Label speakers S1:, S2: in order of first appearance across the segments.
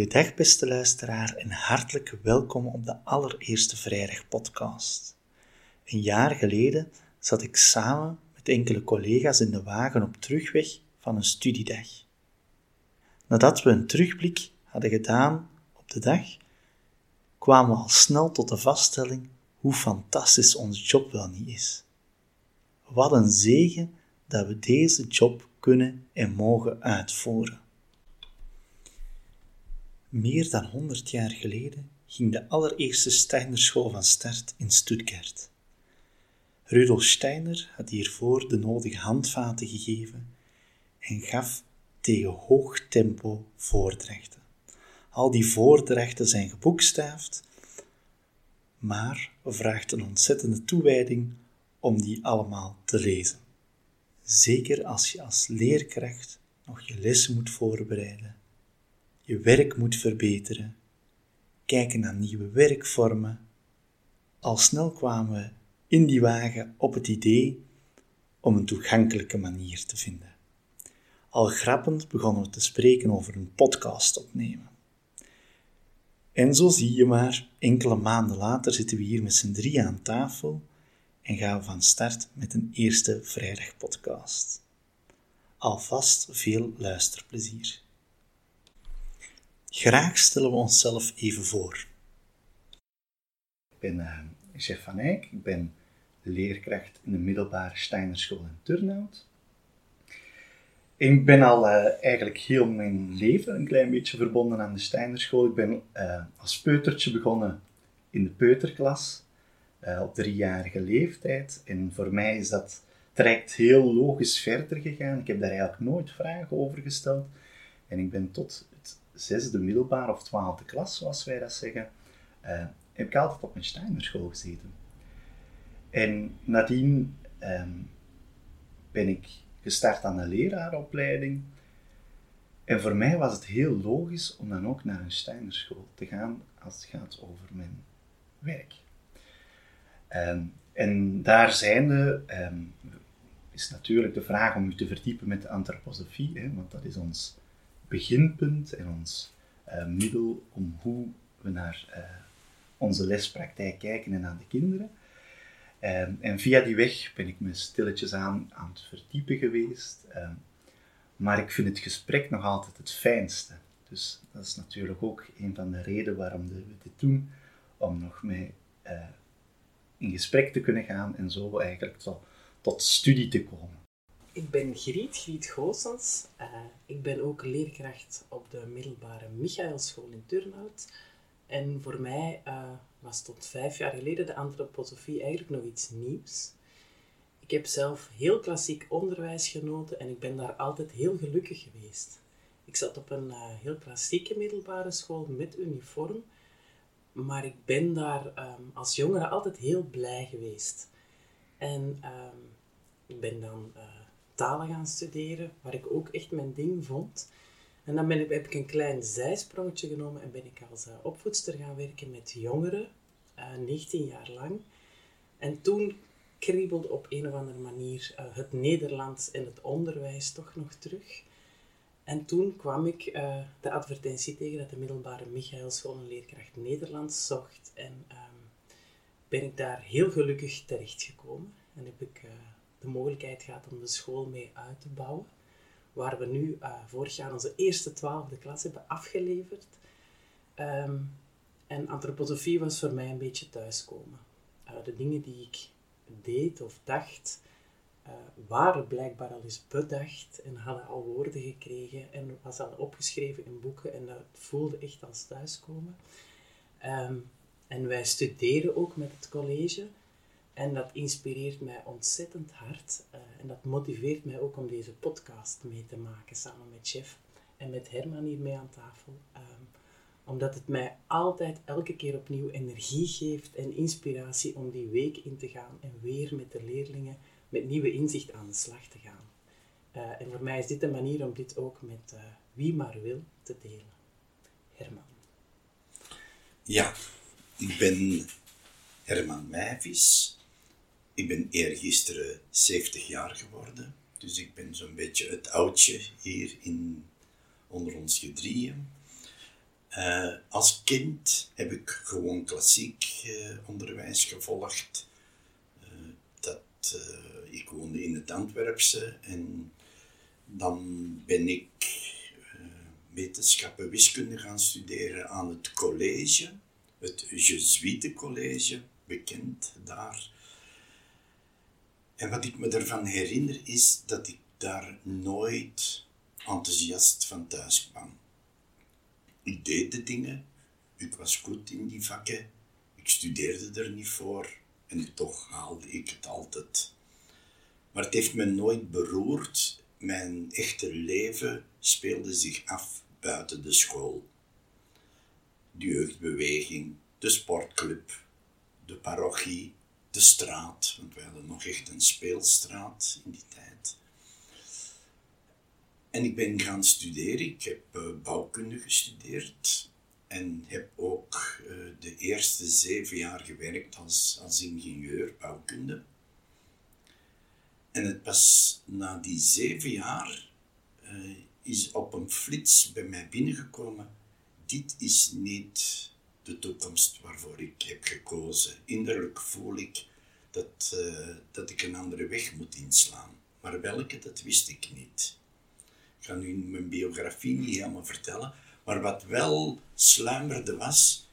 S1: Goeiedag beste luisteraar en hartelijk welkom op de allereerste Vrijdag podcast. Een jaar geleden zat ik samen met enkele collega's in de wagen op terugweg van een studiedag. Nadat we een terugblik hadden gedaan op de dag, kwamen we al snel tot de vaststelling hoe fantastisch onze job wel niet is. Wat een zegen dat we deze job kunnen en mogen uitvoeren. Meer dan 100 jaar geleden ging de allereerste Steinerschool van start in Stuttgart. Rudolf Steiner had hiervoor de nodige handvaten gegeven en gaf tegen hoog tempo voordrachten. Al die voordrachten zijn geboekstaafd, maar vraagt een ontzettende toewijding om die allemaal te lezen. Zeker als je als leerkracht nog je lessen moet voorbereiden je werk moet verbeteren, kijken naar nieuwe werkvormen. Al snel kwamen we in die wagen op het idee om een toegankelijke manier te vinden. Al grappend begonnen we te spreken over een podcast opnemen. En zo zie je maar, enkele maanden later zitten we hier met z'n drie aan tafel en gaan we van start met een eerste vrijdagpodcast. Alvast veel luisterplezier. Graag stellen we onszelf even voor.
S2: Ik ben uh, van Eyck, ik ben leerkracht in de middelbare Steinerschool in Turnhout. Ik ben al uh, eigenlijk heel mijn leven een klein beetje verbonden aan de Steinerschool. Ik ben uh, als peutertje begonnen in de peuterklas op driejarige leeftijd. En voor mij is dat traject heel logisch verder gegaan. Ik heb daar eigenlijk nooit vragen over gesteld. En ik ben tot zesde middelbare of twaalfde klas, zoals wij dat zeggen, uh, heb ik altijd op een Steinerschool gezeten. En nadien ehm, ben ik gestart aan een leraaropleiding. En voor mij was het heel logisch om dan ook naar een Steinerschool te gaan als het gaat over mijn werk. Um, en daar zijnde um, is natuurlijk de vraag om u te verdiepen met de antroposofie, hè, want dat is ons beginpunt en ons uh, middel om hoe we naar uh, onze lespraktijk kijken en naar de kinderen. Um, en via die weg ben ik me stilletjes aan aan het verdiepen geweest. Maar ik vind het gesprek nog altijd het fijnste. Dus dat is natuurlijk ook een van de redenen waarom we dit doen, om nog mee in gesprek te kunnen gaan en zo eigenlijk tot, tot studie te komen.
S3: Ik ben Griet, Griet Goossens. Uh, ik ben ook leerkracht op de middelbare Michaelschool in Turnhout. En voor mij uh, was tot vijf jaar geleden de antroposofie eigenlijk nog iets nieuws. Ik heb zelf heel klassiek onderwijs genoten en ik ben daar altijd heel gelukkig geweest. Ik zat op een uh, heel klassieke middelbare school met uniform, maar ik ben daar um, als jongere altijd heel blij geweest. En um, ik ben dan talen gaan studeren, waar ik ook echt mijn ding vond. En dan ben ik, heb ik een klein zijsprongetje genomen en ben ik als uh, opvoedster gaan werken met jongeren, uh, eh, 19 jaar lang. En toen kriebelde op een of andere manier uh, het Nederlands en het onderwijs toch nog terug. En toen kwam ik de advertentie tegen dat de middelbare Michaelschool een leerkracht Nederlands zocht. En um, ben ik daar heel gelukkig terechtgekomen. En heb ik de mogelijkheid gehad om de school mee uit te bouwen. Waar we nu uh, vorig jaar onze eerste twaalfde klas hebben afgeleverd. Um, en antroposofie was voor mij een beetje thuiskomen. Uh, de dingen die ik deed of dacht, uh, waren blijkbaar al eens bedacht en hadden al woorden gekregen en was al opgeschreven in boeken en dat voelde echt als thuiskomen. Um, en wij studeren ook met het college. En dat inspireert mij ontzettend hard. Uh, en dat motiveert mij ook om deze podcast mee te maken samen met Chef en met Herman hier mee aan tafel. Um, omdat het mij altijd elke keer opnieuw energie geeft en inspiratie om die week in te gaan en weer met de leerlingen met nieuwe inzicht aan de slag te gaan. Uh, en voor mij is dit een manier om dit ook met uh, wie maar wil te delen. Herman.
S4: Ja, ik ben Herman Meijvis. Ik ben eergisteren 70 jaar geworden, dus ik ben zo'n beetje het oudje hier in, onder ons gedrieën. Uh, als kind heb ik gewoon klassiek uh, onderwijs gevolgd. Uh, dat, ik woonde in het Antwerpse en dan ben ik wetenschappen wiskunde gaan studeren aan het college, het Jesuitencollege, bekend daar. En wat ik me ervan herinner is dat ik daar nooit enthousiast van thuis kwam. Ik deed de dingen, ik was goed in die vakken, ik studeerde er niet voor en toch haalde ik het altijd. Maar het heeft me nooit beroerd. Mijn echte leven speelde zich af buiten de school. De jeugdbeweging, de sportclub, de parochie, de straat, want we hadden nog echt een speelstraat in die tijd. En ik ben gaan studeren. Ik heb uh, bouwkunde gestudeerd en heb ook uh, de eerste zeven jaar gewerkt als, als ingenieur bouwkunde. En het pas na die zeven jaar uh, is op een flits bij mij binnengekomen. Dit is niet de toekomst waarvoor ik heb gekozen. Innerlijk voel ik dat, dat ik een andere weg moet inslaan. Maar welke, dat wist ik niet. Ik ga nu mijn biografie niet helemaal vertellen, maar wat wel sluimerde was,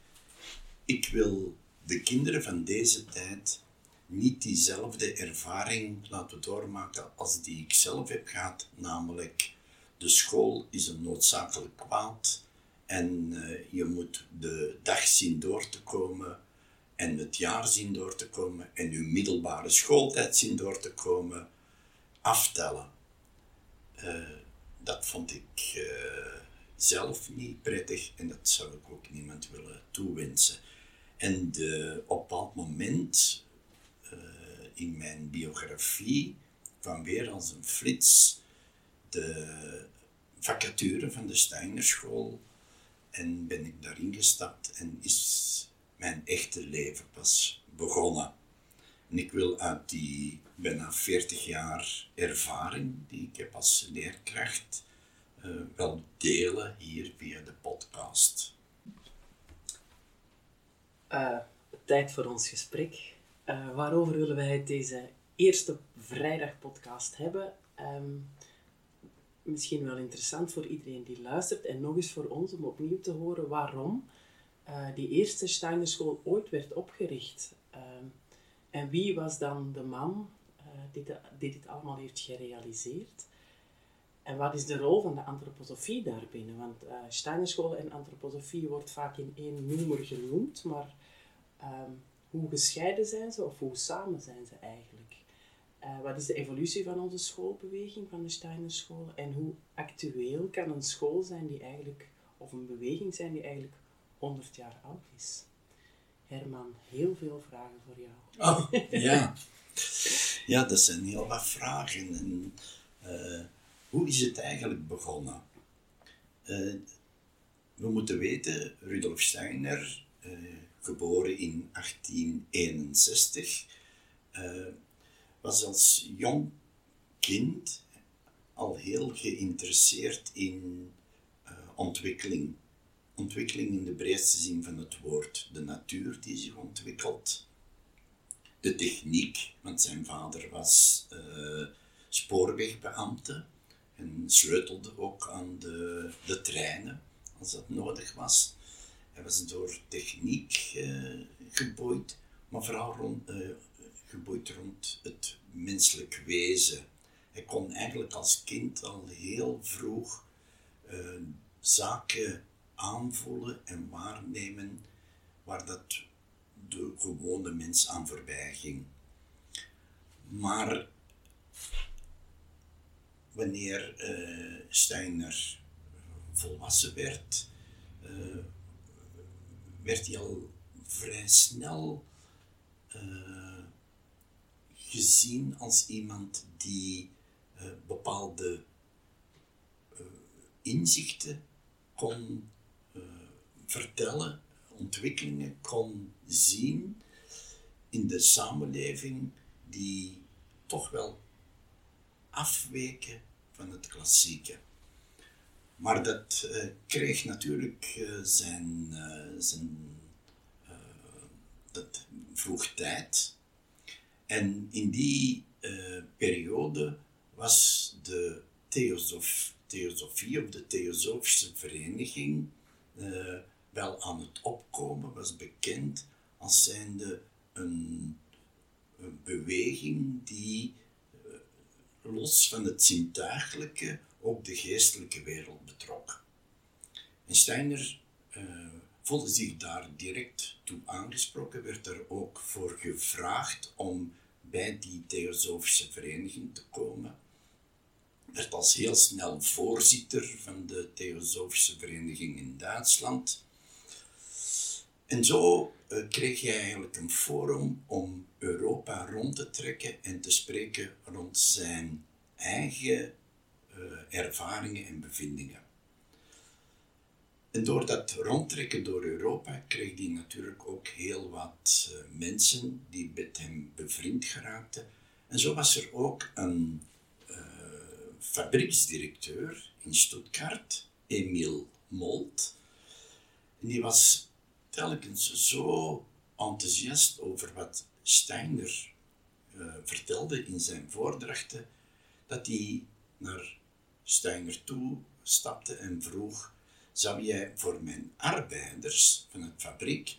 S4: ik wil de kinderen van deze tijd niet diezelfde ervaring laten doormaken als die ik zelf heb gehad, namelijk de school is een noodzakelijk kwaad en uh, je moet de dag zien door te komen en het jaar zien door te komen en je middelbare schooltijd zien door te komen, aftellen. Uh, dat vond ik uh, zelf niet prettig en dat zou ik ook niemand willen toewensen. En de, op bepaald moment in mijn biografie kwam weer als een flits de vacature van de Steinerschool en ben ik daarin gestapt en is mijn echte leven pas begonnen. En ik wil uit die bijna 40 jaar ervaring die ik heb als leerkracht uh, wel delen hier via de podcast.
S3: Uh, tijd voor ons gesprek. Uh, waarover willen wij deze eerste vrijdagpodcast hebben? Um, misschien wel interessant voor iedereen die luistert en nog eens voor ons om opnieuw te horen waarom die eerste Steinerschool ooit werd opgericht. Ehm, en wie was dan de man uh, die, dit allemaal heeft gerealiseerd? En wat is de rol van de antroposofie daarbinnen? Want Steinerschool en antroposofie wordt vaak in één noemer genoemd, maar um, hoe gescheiden zijn ze of hoe samen zijn ze eigenlijk? Uh, wat is de evolutie van onze schoolbeweging, van de Steinerschool? En hoe actueel kan een school zijn die eigenlijk, of een beweging zijn die eigenlijk 100 jaar oud is? Herman, heel veel vragen voor jou.
S4: Oh, ja. Ja, dat zijn heel wat vragen. En, uh, hoe is het eigenlijk begonnen? Uh, we moeten weten, Rudolf Steiner, geboren in 1861, was als jong kind al heel geïnteresseerd in ontwikkeling ontwikkeling in de breedste zin van het woord. De natuur die zich ontwikkelt, de techniek, want zijn vader was uh, spoorwegbeambte en sleutelde ook aan de, de treinen als dat nodig was. Hij was door techniek uh, geboeid, maar vooral geboeid rond het menselijk wezen. Hij kon eigenlijk als kind al heel vroeg zaken aanvoelen en waarnemen waar dat de gewone mens aan voorbij ging. Maar wanneer uh, Steiner volwassen werd, uh, werd hij al vrij snel gezien als iemand die bepaalde inzichten kon vertellen, ontwikkelingen kon zien in de samenleving die toch wel afweken van het klassieke. Maar dat kreeg natuurlijk zijn, zijn dat vroeg tijd. En in die periode was de theosof, theosofie of de theosofische vereniging wel aan het opkomen, was bekend als zijnde een, een beweging die los van het zintuigelijke ook de geestelijke wereld betrok. En Steiner voelde zich daar direct toe aangesproken, werd er ook voor gevraagd om bij die theosofische vereniging te komen. Werd als heel snel voorzitter van de theosofische vereniging in Duitsland. En zo uh, kreeg hij eigenlijk een forum om Europa rond te trekken en te spreken rond zijn eigen uh, ervaringen en bevindingen. En door dat rondtrekken door Europa kreeg hij natuurlijk ook heel wat uh, mensen die met hem bevriend geraakten. En zo was er ook een uh, fabrieksdirecteur in Stuttgart, Emil Molt. En die was telkens zo enthousiast over wat Steiner vertelde in zijn voordrachten, dat hij naar Steiner toe stapte en vroeg: Zou jij voor mijn arbeiders van het fabriek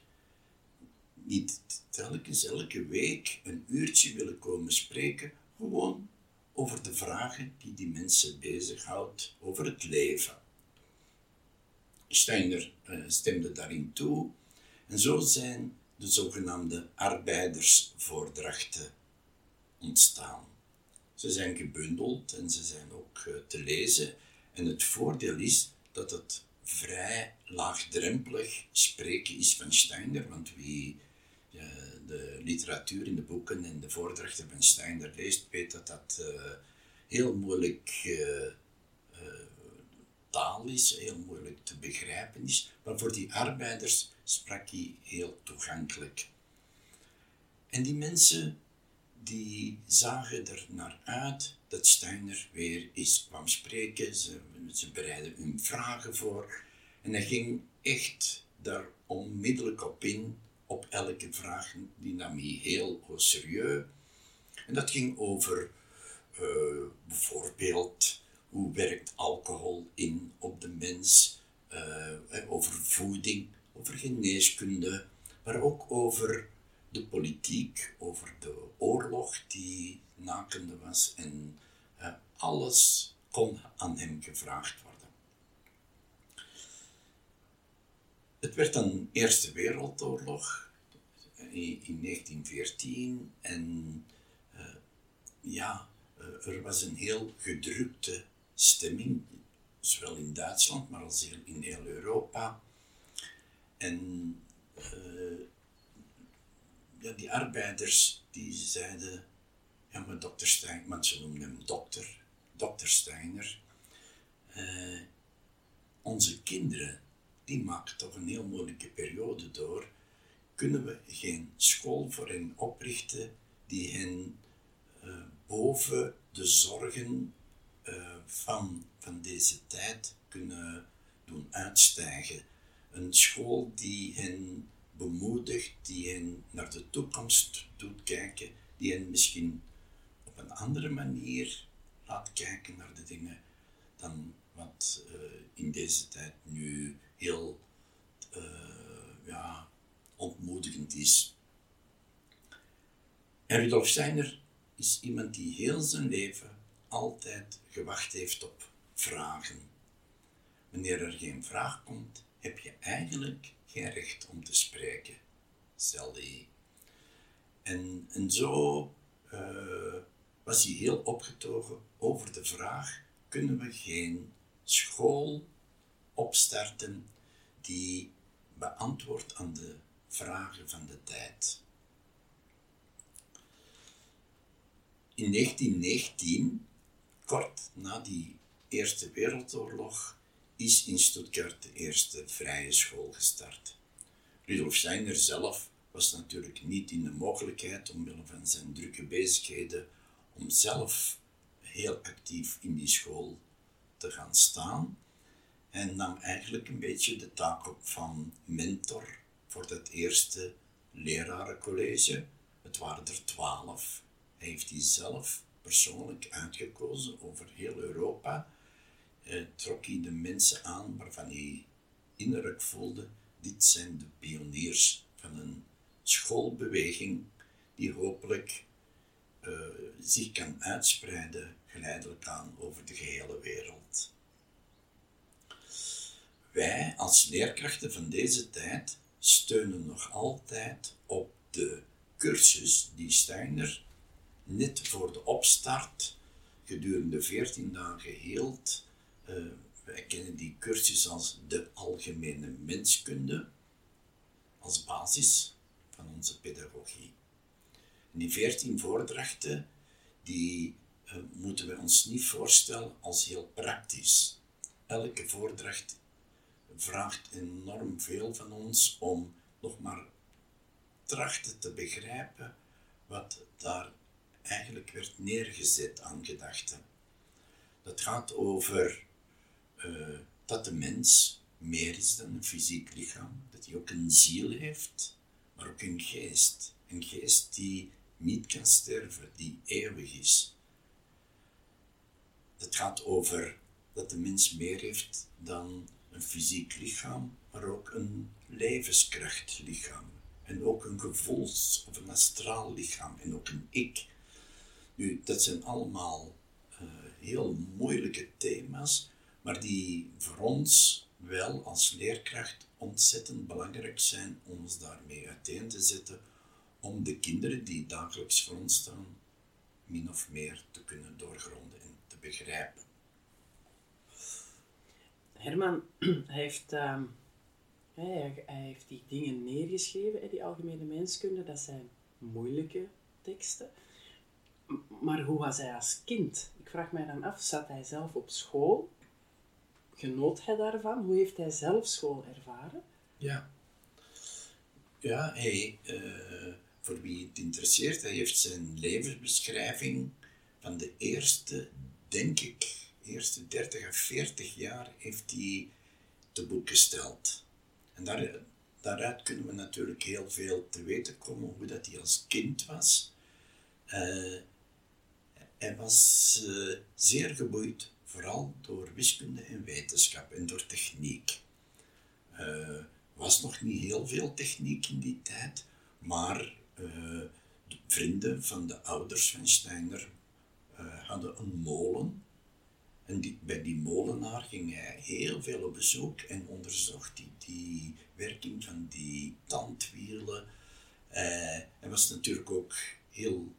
S4: niet telkens elke week een uurtje willen komen spreken, gewoon over de vragen die die mensen bezighoudt over het leven? Steiner uh, stemde daarin toe en zo zijn de zogenaamde arbeidersvoordrachten ontstaan. Ze zijn gebundeld en ze zijn ook eh, te lezen. En het voordeel is dat het vrij laagdrempelig spreken is van Steiner, want wie uh, de literatuur in de boeken en de voordrachten van Steiner leest, weet dat dat uh, heel moeilijk taal is, heel moeilijk te begrijpen is. Maar voor die arbeiders sprak hij heel toegankelijk. En die mensen die zagen er naar uit dat Steiner weer eens kwam spreken. Ze, ze bereidden hun vragen voor. En hij ging echt daar onmiddellijk op in, op elke vraag. Die nam hij heel serieus. En dat ging over uh, bijvoorbeeld hoe werkt alcohol in op de mens, uh, over voeding, over geneeskunde, maar ook over de politiek, over de oorlog die nakende was en uh, alles kon aan hem gevraagd worden. Het werd een Eerste Wereldoorlog in 1914 en uh, ja, er was een heel gedrukte stemming, zowel in Duitsland, maar als in heel Europa. En ja, die arbeiders die zeiden, maar dokter Steiner, want ze noemden hem dokter, dokter Steiner, uh, onze kinderen, die maken toch een heel moeilijke periode door, kunnen we geen school voor hen oprichten die hen uh, boven de zorgen uh, van, van deze tijd kunnen doen uitstijgen. Een school die hen bemoedigt, die hen naar de toekomst doet kijken, die hen misschien een andere manier laat kijken naar de dingen dan wat uh, in deze tijd nu heel uh, ja, ontmoedigend is. En Rudolf Steiner is iemand die heel zijn leven altijd gewacht heeft op vragen. Wanneer er geen vraag komt, heb je eigenlijk geen recht om te spreken, hij. En, en zo uh, was hij heel opgetogen over de vraag: kunnen we geen school opstarten die beantwoordt aan de vragen van de tijd? In 1919, kort na die Eerste Wereldoorlog, is in Stuttgart de eerste vrije school gestart. Rudolf Steiner zelf was natuurlijk niet in de mogelijkheid, omwille van zijn drukke bezigheden, om zelf heel actief in die school te gaan staan. en nam eigenlijk een beetje de taak op van mentor voor dat eerste lerarencollege. Het waren er twaalf. Hij heeft die zelf persoonlijk uitgekozen over heel Europa. Eh, trok hij de mensen aan waarvan hij innerlijk voelde, dit zijn de pioniers van een schoolbeweging die hopelijk uh, zich kan uitspreiden geleidelijk aan over de gehele wereld. Wij als leerkrachten van deze tijd steunen nog altijd op de cursus die Steiner net voor de opstart gedurende 14 dagen hield. Uh, wij kennen die cursus als de algemene menskunde, als basis van onze pedagogie. Die 14 voordrachten, die uh, moeten we ons niet voorstellen als heel praktisch. Elke voordracht vraagt enorm veel van ons om nog maar trachten te begrijpen wat daar eigenlijk werd neergezet aan gedachten. Dat gaat over uh, dat de mens meer is dan een fysiek lichaam, dat hij ook een ziel heeft, maar ook een geest. Een geest die niet kan sterven, die eeuwig is. Het gaat over dat de mens meer heeft dan een fysiek lichaam, maar ook een levenskrachtlichaam. En ook een gevoels- of een astraal lichaam en ook een ik. Nu, dat zijn allemaal uh, heel moeilijke thema's, maar die voor ons wel als leerkracht ontzettend belangrijk zijn om ons daarmee uiteen te zetten, om de kinderen die dagelijks voor ons staan, min of meer te kunnen doorgronden en te begrijpen.
S3: Herman hij heeft, uh, hij, hij, heeft die dingen neergeschreven, die algemene menskunde, dat zijn moeilijke teksten. Maar hoe was hij als kind? Ik vraag mij dan af, zat hij zelf op school? Genoot hij daarvan? Hoe heeft hij zelf school ervaren?
S4: Ja, ja hij, uh, voor wie het interesseert, hij heeft zijn levensbeschrijving van de eerste, denk ik, eerste 30 of 40 jaar heeft hij te boek gesteld. En daar, daaruit kunnen we natuurlijk heel veel te weten komen hoe dat hij als kind was. Uh, hij was uh, zeer geboeid, vooral door wiskunde en wetenschap en door techniek. Er uh, was nog niet heel veel techniek in die tijd, maar vrienden van de ouders van Steiner hadden een molen en die, bij die molenaar ging hij heel veel op bezoek en onderzocht hij die werking van die tandwielen. Uh, hij was natuurlijk ook heel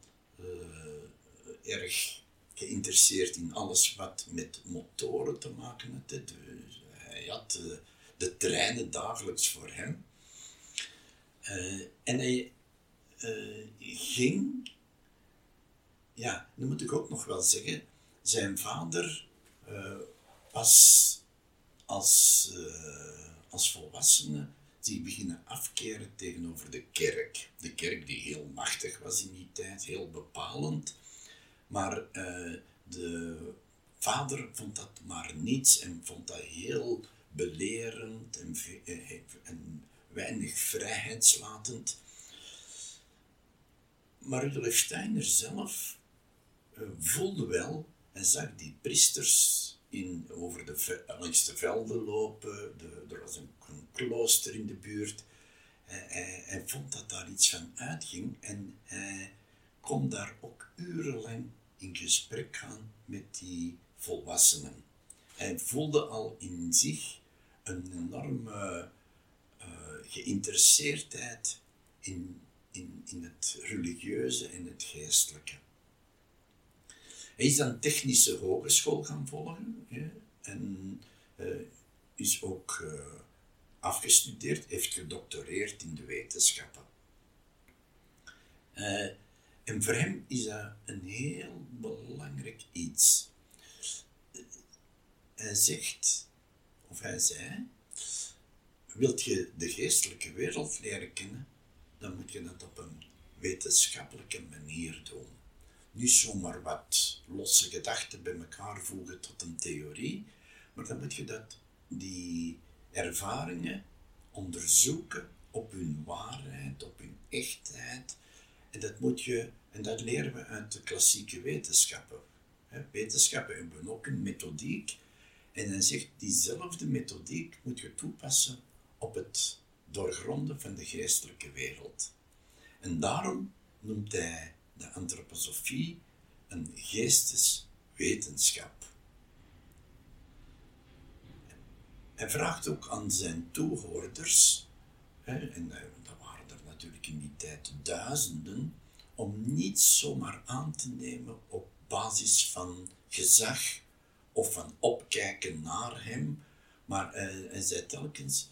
S4: erg geïnteresseerd in alles wat met motoren te maken had. Dus hij had de treinen dagelijks voor hem. en hij ging, ja, dat moet ik ook nog wel zeggen, zijn vader uh, pas als, uh, als volwassene zich beginnen afkeren tegenover de kerk. De kerk die heel machtig was in die tijd, heel bepalend. Maar de vader vond dat maar niets en vond dat heel belerend en, en weinig vrijheidslatend. Maar Rudolf Steiner zelf voelde wel en zag die priesters in, over de, langs de velden lopen. De, er was een, een, klooster in de buurt. Hij, hij, hij, vond dat daar iets van uitging en hij kon daar ook urenlang in gesprek gaan met die volwassenen. Hij voelde al in zich een enorme geïnteresseerdheid in, in, in het religieuze en het geestelijke. Hij is dan technische hogeschool gaan volgen en uh, is ook uh, afgestudeerd, heeft gedoctoreerd in de wetenschappen. Uh, en voor hem is dat een heel belangrijk iets. Hij zegt, of hij zei, wilt je de geestelijke wereld leren kennen, dan moet je dat op een wetenschappelijke manier doen niet zomaar wat losse gedachten bij elkaar voegen tot een theorie, maar dan moet je dat die ervaringen onderzoeken op hun waarheid, op hun echtheid. En dat moet je, en dat leren we uit de klassieke wetenschappen. Wetenschappen hebben ook een methodiek. En hij zegt, diezelfde methodiek moet je toepassen op het doorgronden van de geestelijke wereld. En daarom noemt hij de antroposofie een geesteswetenschap. Hij vraagt ook aan zijn toehoorders, en eh, dat waren er natuurlijk in die tijd duizenden, om niet zomaar aan te nemen op basis van gezag of van opkijken naar hem, maar hij, hij zei telkens,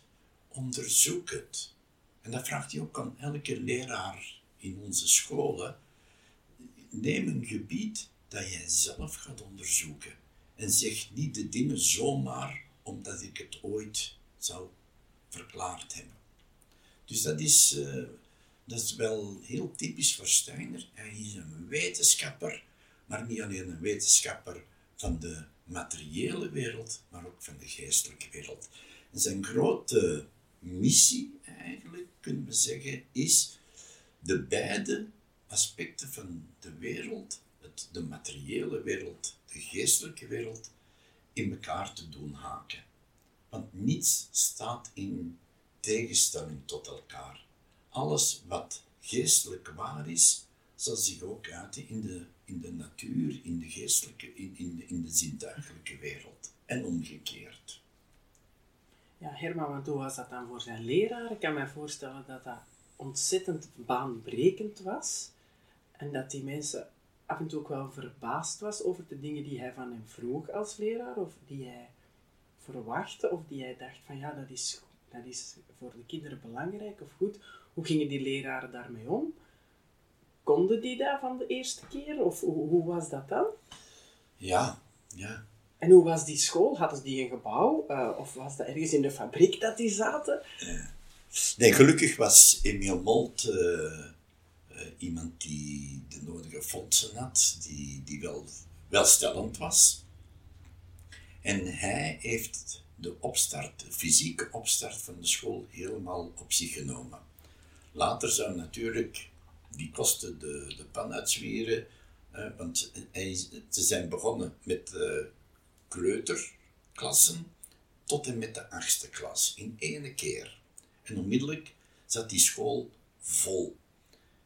S4: onderzoek het. En dat vraagt hij ook aan elke leraar in onze scholen. Neem een gebied dat jij zelf gaat onderzoeken. En zeg niet de dingen zomaar omdat ik het ooit zou verklaard hebben. Dus dat is, uh, dat is wel heel typisch voor Steiner. Hij is een wetenschapper, maar niet alleen een wetenschapper van de materiële wereld, maar ook van de geestelijke wereld. En zijn grote missie, eigenlijk, kunnen we zeggen, is de beide aspecten van de wereld, het, de materiële wereld, de geestelijke wereld, in elkaar te doen haken. Want niets staat in tegenstelling tot elkaar. Alles wat geestelijk waar is, zal zich ook uiten in de, in de natuur, in de geestelijke, in, in, in de zintuigelijke wereld. En omgekeerd.
S3: Ja, Herman, hoe was dat dan voor zijn leraar? Ik kan me voorstellen dat dat ontzettend baanbrekend was. En dat die mensen af en toe ook wel verbaasd was over de dingen die hij van hem vroeg als leraar, of die hij verwachtte, of die hij dacht van ja, dat is, dat is voor de kinderen belangrijk of goed. Hoe gingen die leraren daarmee om? Konden die dat van de eerste keer, of hoe was dat dan?
S4: Ja, ja.
S3: En hoe was die school? Hadden die een gebouw? Uh, of was dat ergens in de fabriek dat die zaten?
S4: Nee, gelukkig was Emiel Molt uh, iemand die de nodige fondsen had, die, die wel welstellend was. En hij heeft de opstart, de fysieke opstart van de school helemaal op zich genomen. Later zou natuurlijk die kosten de, de pan uitzwieren, want ze zijn begonnen met kleuterklassen tot en met de achtste klas in één keer. En onmiddellijk zat die school vol.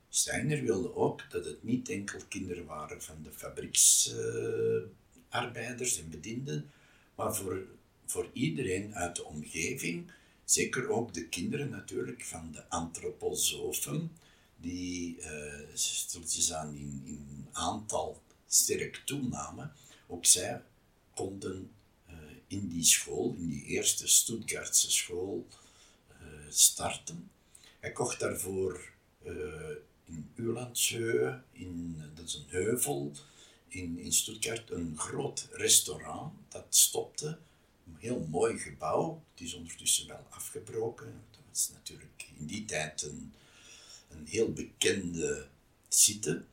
S4: Steiner wilde ook dat het niet enkel kinderen waren van de fabrieksarbeiders en bedienden, maar voor, voor iedereen uit de omgeving, zeker ook de kinderen natuurlijk van de antroposofen, die uh, stiltjes aan in, in aantal sterk toenamen. Ook zij konden uh, in die school, in die eerste Stuttgartse school, uh, starten. Hij kocht daarvoor uh, in Ulandshöhe, in, dat is een heuvel in, in Stuttgart, een groot restaurant dat stopte. Een heel mooi gebouw, het is ondertussen wel afgebroken. Dat was natuurlijk in die tijd een, een heel bekende site.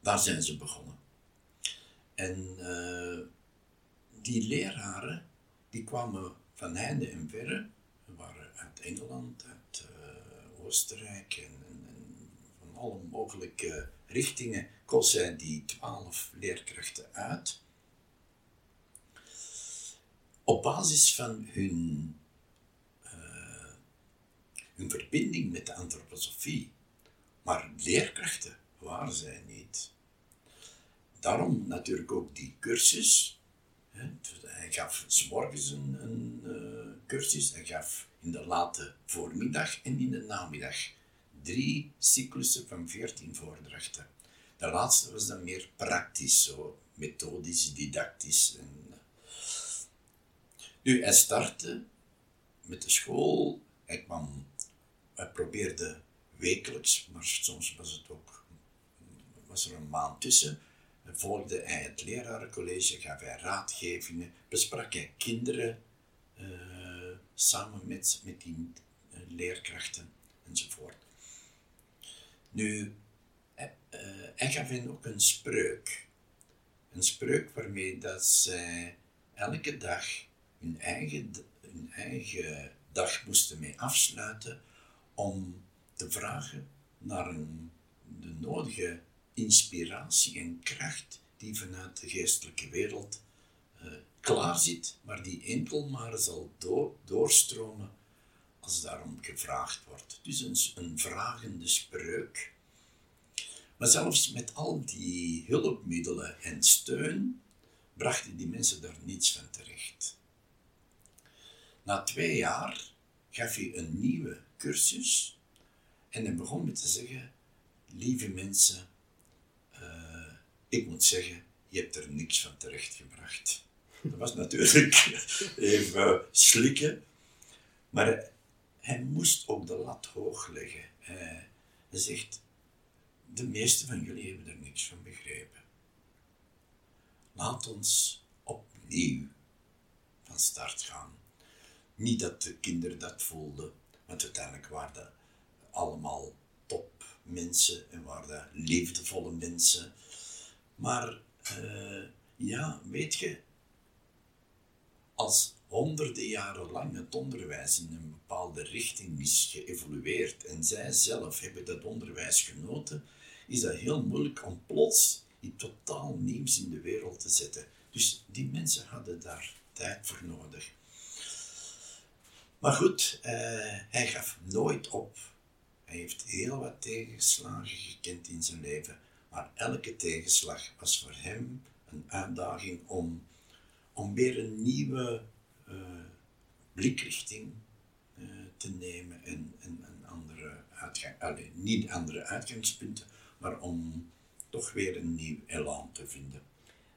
S4: Daar zijn ze begonnen. En die leraren, die kwamen van heinde en verre, waren uit Engeland, uit uh, Oostenrijk en, van alle mogelijke richtingen kozen die twaalf leerkrachten uit. Op basis van hun, uh, hun verbinding met de antroposofie. Maar leerkrachten waren zij niet. Daarom natuurlijk ook die cursus hij gaf s morgens een, een uh, cursus, hij gaf in de late voormiddag en in de namiddag drie cyclussen van veertien voordrachten. De laatste was dan meer praktisch, zo methodisch, didactisch. En, uh. nu, hij startte met de school, hij probeerde wekelijks, maar soms was het ook, was er een maand tussen, volgde hij het lerarencollege, gaf hij raadgevingen, besprak hij kinderen uh, samen met, met die uh, leerkrachten enzovoort. Nu, hij, hij gaf hen ook een spreuk. Een spreuk waarmee dat zij elke dag hun eigen, hun eigen dag moesten mee afsluiten om te vragen naar een, de nodige inspiratie en kracht die vanuit de geestelijke wereld uh, klaar zit, maar die enkel maar zal doorstromen als daarom gevraagd wordt. Dus een, een vragende spreuk. Maar zelfs met al die hulpmiddelen en steun brachten die mensen daar niets van terecht. Na twee jaar gaf hij een nieuwe cursus en hij begon met te zeggen: Lieve mensen, ik moet zeggen, je hebt er niks van terechtgebracht. Dat was natuurlijk even slikken, maar hij moest ook de lat hoog leggen. Hij zegt: De meeste van jullie hebben er niks van begrepen. Laat ons opnieuw van start gaan. Niet dat de kinderen dat voelden, want uiteindelijk waren dat allemaal topmensen en waren dat liefdevolle mensen. Maar uh, ja, weet je, als honderden jaren lang het onderwijs in een bepaalde richting is geëvolueerd en zij zelf hebben dat onderwijs genoten, is dat heel moeilijk om plots iets totaal nieuws in de wereld te zetten. Dus die mensen hadden daar tijd voor nodig. Maar goed, uh, hij gaf nooit op. Hij heeft heel wat tegenslagen gekend in zijn leven, maar elke tegenslag was voor hem een uitdaging om, om weer een nieuwe uh, blikrichting uh, te nemen en, en andere niet andere uitgangspunten, maar om toch weer een nieuw elan te vinden.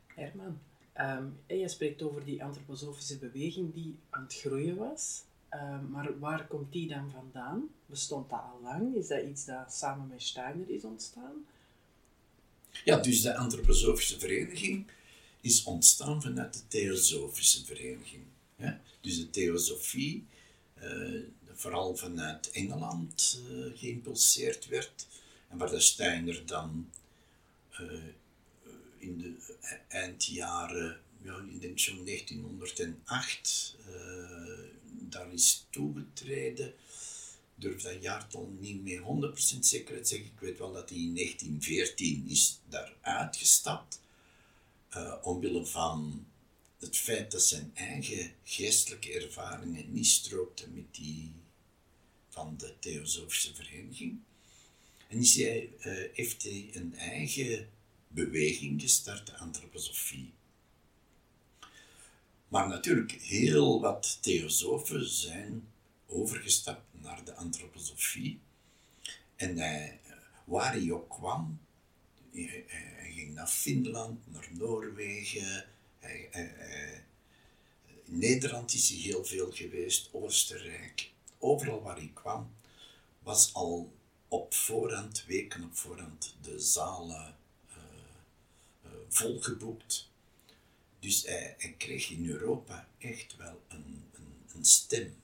S3: Herman, um, je spreekt over die antroposofische beweging die aan het groeien was. Um, maar waar komt die dan vandaan? Bestond dat al lang? Is dat iets dat samen met Steiner is ontstaan?
S4: Ja, dus de antroposofische vereniging is ontstaan vanuit de theosofische vereniging. Dus de theosofie, uh, vooral vanuit Engeland uh, geïmpulseerd werd, en waar de Steiner dan uh, in de eindjaren, ja, ik denk zo'n 1908, daar is toegetreden. Durf dat jaartal niet meer 100% zekerheid zeggen. Ik weet wel dat hij in 1914 is daar uitgestapt. Uh, omwille van het feit dat zijn eigen geestelijke ervaringen niet strookten met die van de Theosofische Vereniging. En is hij, uh, heeft hij een eigen beweging gestart, de antroposofie. Maar natuurlijk, heel wat theosofen zijn overgestapt naar de antroposofie. En hij, waar hij ook kwam, hij, ging naar Finland, naar Noorwegen, hij, in Nederland is hij heel veel geweest, Oostenrijk. Overal waar hij kwam, was al op voorhand, weken op voorhand, de zalen uh, uh, volgeboekt. Dus hij, hij, kreeg in Europa echt wel een, een, een stem.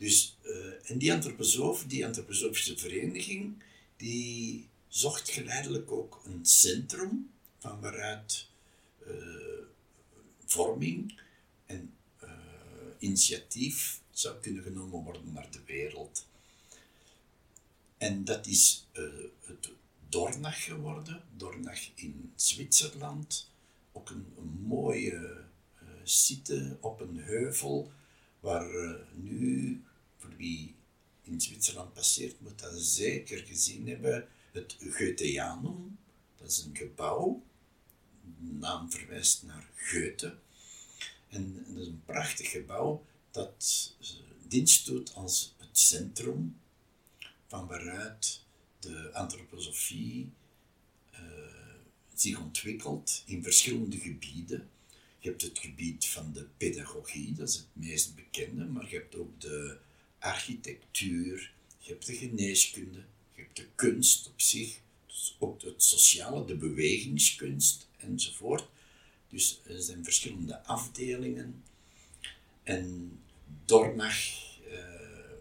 S4: Dus, uh, en die antroposoof, die antroposofische vereniging, die zocht geleidelijk ook een centrum van waaruit uh, vorming en uh, initiatief zou kunnen genomen worden naar de wereld. En dat is het Dornach geworden, Dornach in Zwitserland, ook een, een mooie site op een heuvel, waar nu, wie in Zwitserland passeert, moet dat zeker gezien hebben, het Goetheanum. Dat is een gebouw, de naam verwijst naar Goethe. En, dat is een prachtig gebouw dat uh, dienst doet als het centrum van waaruit de antroposofie zich ontwikkelt in verschillende gebieden. Je hebt het gebied van de pedagogie, dat is het meest bekende, maar je hebt ook de architectuur, je hebt de geneeskunde, je hebt de kunst op zich, dus ook het sociale, de bewegingskunst enzovoort. Dus er zijn verschillende afdelingen. En Dornach uh,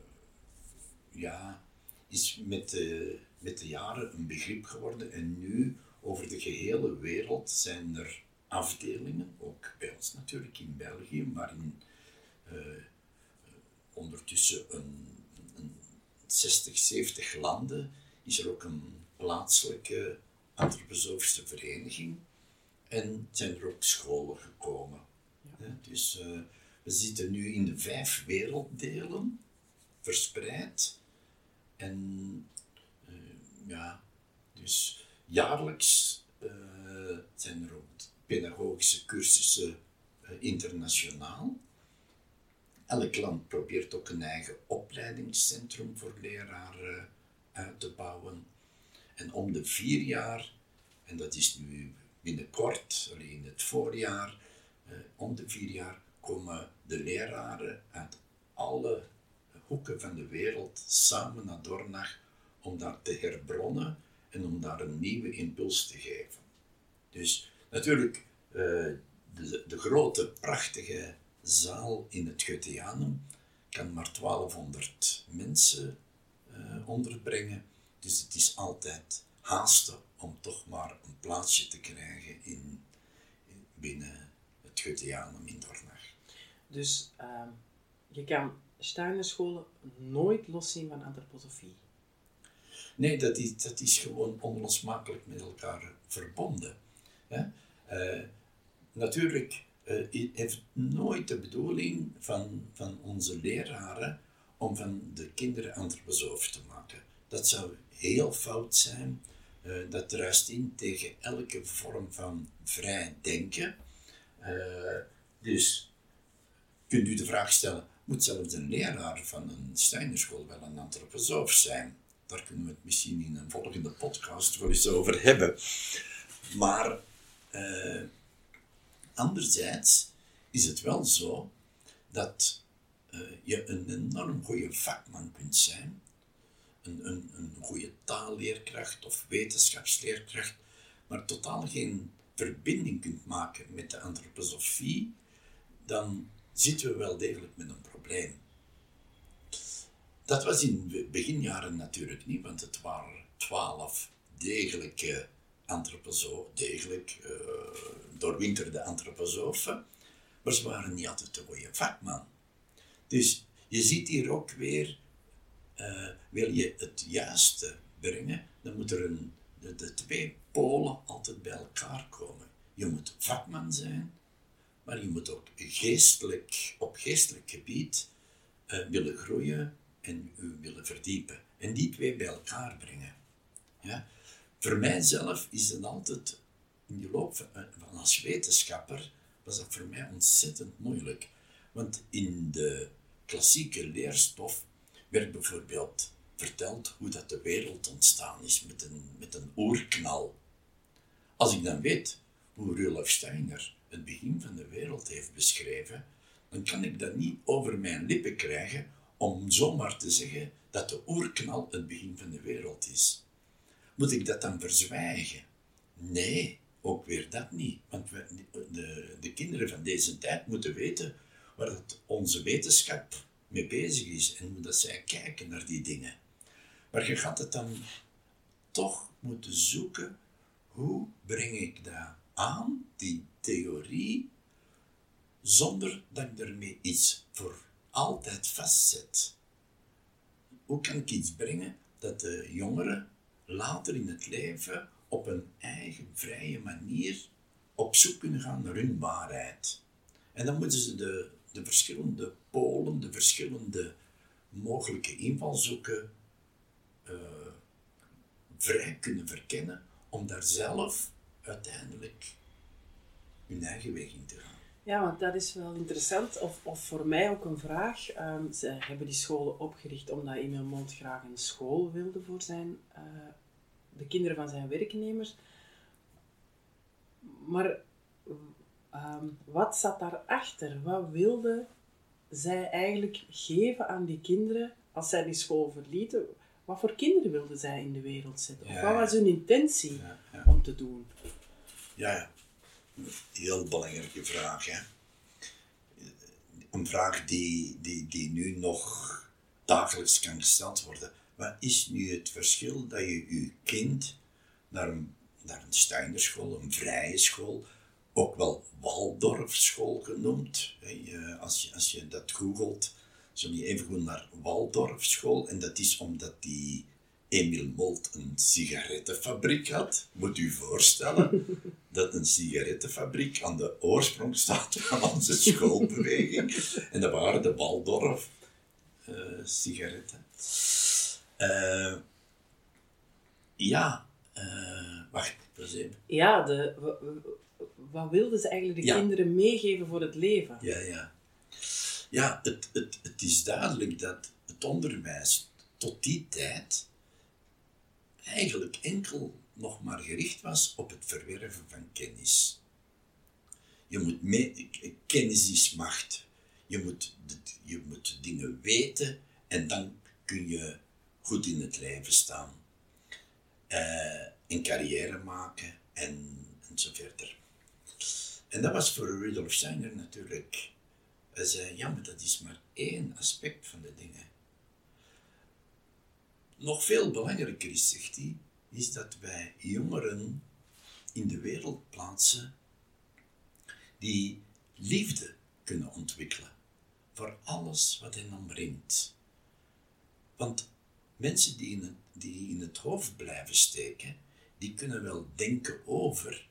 S4: ja, is met de, met de jaren een begrip geworden en nu over de gehele wereld zijn er afdelingen, ook bij ons natuurlijk in België, maar in eh, ondertussen een, een 60, 70 landen is er ook een plaatselijke antroposofische vereniging en zijn er ook scholen gekomen. dus uh, we zitten nu in de vijf werelddelen verspreid en uh, ja, dus jaarlijks uh, zijn er ook pedagogische cursussen internationaal. Elk land probeert ook een eigen opleidingscentrum voor leraren uit te bouwen. En om de vier jaar, en dat is nu binnenkort, alleen het voorjaar, eh, om de vier jaar komen de leraren uit alle hoeken van de wereld samen naar Dornach om daar te herbronnen en om daar een nieuwe impuls te geven. Dus natuurlijk, uh, de, de grote, prachtige zaal in het Goetheanum kan maar 1200 mensen uh, onderbrengen. Dus het is altijd haasten om toch maar een plaatsje te krijgen in, binnen het Goetheanum in Dornach.
S3: Dus uh, je kan Steinerscholen nooit loszien van antroposofie?
S4: Nee, dat is, dat is gewoon onlosmakelijk met elkaar verbonden. Hè? Uh, natuurlijk uh, heeft nooit de bedoeling van, van onze leraren om van de kinderen antroposoof te maken. Dat zou heel fout zijn. Uh, dat druist in tegen elke vorm van vrij denken. Uh, dus kunt u de vraag stellen, moet zelfs een leraar van een Steinerschool wel een antroposoof zijn? Daar kunnen we het misschien in een volgende podcast wel eens over hebben. Maar anderzijds is het wel zo dat je een enorm goede vakman kunt zijn een, een, een goede taalleerkracht of wetenschapsleerkracht, maar totaal geen verbinding kunt maken met de antroposofie, dan zitten we wel degelijk met een probleem. Dat was in beginjaren natuurlijk niet, want het waren twaalf degelijke antroposofen, degelijk uh, doorwinterde antroposofen, maar ze waren niet altijd de goede vakman. Dus je ziet hier ook weer uh, wil je het juiste brengen, dan moet er een, de, de, twee polen altijd bij elkaar komen. Je moet vakman zijn, maar je moet ook geestelijk, op geestelijk gebied uh, willen groeien en u willen verdiepen. En die twee bij elkaar brengen. Ja? Voor mijzelf is het altijd, in de loop van als wetenschapper, was dat voor mij ontzettend moeilijk. Want in de klassieke leerstof werd bijvoorbeeld verteld hoe dat de wereld ontstaan is met een, met een oerknal. Als ik dan weet hoe Rudolf Steiner het begin van de wereld heeft beschreven, dan kan ik dat niet over mijn lippen krijgen om zomaar te zeggen dat de oerknal het begin van de wereld is. Moet ik dat dan verzwijgen? Nee, ook weer dat niet. Want we, de, de kinderen van deze tijd moeten weten waar het onze wetenschap mee bezig is en hoe dat zij kijken naar die dingen. Maar je gaat het dan toch moeten zoeken, hoe breng ik dat aan, die theorie, zonder dat ik ermee iets voor altijd vastzet. Hoe kan ik iets brengen dat de jongeren later in het leven op een eigen vrije manier op zoek kunnen gaan naar hun waarheid. En dan moeten ze de de verschillende polen, de verschillende mogelijke invalshoeken uh, vrij kunnen verkennen om daar zelf uiteindelijk hun eigen weg in te gaan.
S3: Ja, want dat is wel interessant, of, of voor mij ook een vraag. Um, ze hebben die scholen opgericht omdat Emil Mond graag een school wilde voor zijn, uh, de kinderen van zijn werknemers. Maar Ehm, wat zat daarachter? Wat wilde zij eigenlijk geven aan die kinderen als zij die school verlieten? Wat voor kinderen wilden zij in de wereld zetten? Of wat was hun intentie om te doen?
S4: Ja, heel belangrijke vraag. Hè? Een vraag die, die, die nu nog dagelijks kan gesteld worden. Wat is nu het verschil dat je je kind naar een, naar een Steinerschool, een vrije school, ook wel Waldorfschool genoemd. Als je, als je dat googelt, zo je even goed naar Waldorfschool. En dat is omdat die Emil Molt een sigarettenfabriek had. Moet u voorstellen dat een sigarettenfabriek aan de oorsprong staat van onze schoolbeweging. En dat waren de Waldorf uh, sigaretten. Uh, ja, uh, wacht, even.
S3: Ja, de, wat wilden ze eigenlijk de kinderen meegeven voor het leven?
S4: Ja, ja. Ja, het, het, het is duidelijk dat het onderwijs tot die tijd eigenlijk enkel nog maar gericht was op het verwerven van kennis. Je moet mee, kennis is macht. Je moet, je moet dingen weten en dan kun je goed in het leven staan. Uh, een carrière maken en, en zo verder. En dat was voor Rudolf Steiner natuurlijk. Hij zei, ja, maar dat is maar één aspect van de dingen. Nog veel belangrijker is, zegt hij, is dat wij jongeren in de wereld plaatsen die liefde kunnen ontwikkelen voor alles wat hen omringt. Want mensen die in, het, die in het hoofd blijven steken, die kunnen wel denken over,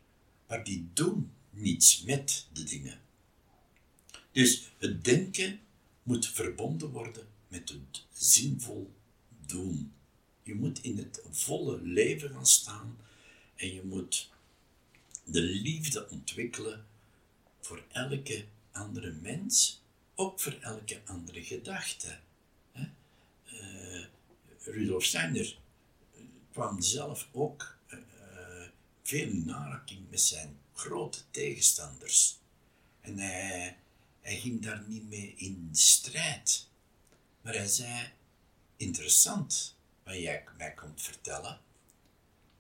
S4: maar die doen niets met de dingen. Dus het denken moet verbonden worden met het zinvol doen. Je moet in het volle leven gaan staan en je moet de liefde ontwikkelen voor elke andere mens, ook voor elke andere gedachte. Uh, Rudolf Steiner kwam zelf ook uh, veel in aanraking met zijn grote tegenstanders. En hij, hij ging daar niet mee in strijd. Maar hij zei, interessant, wat jij mij komt vertellen,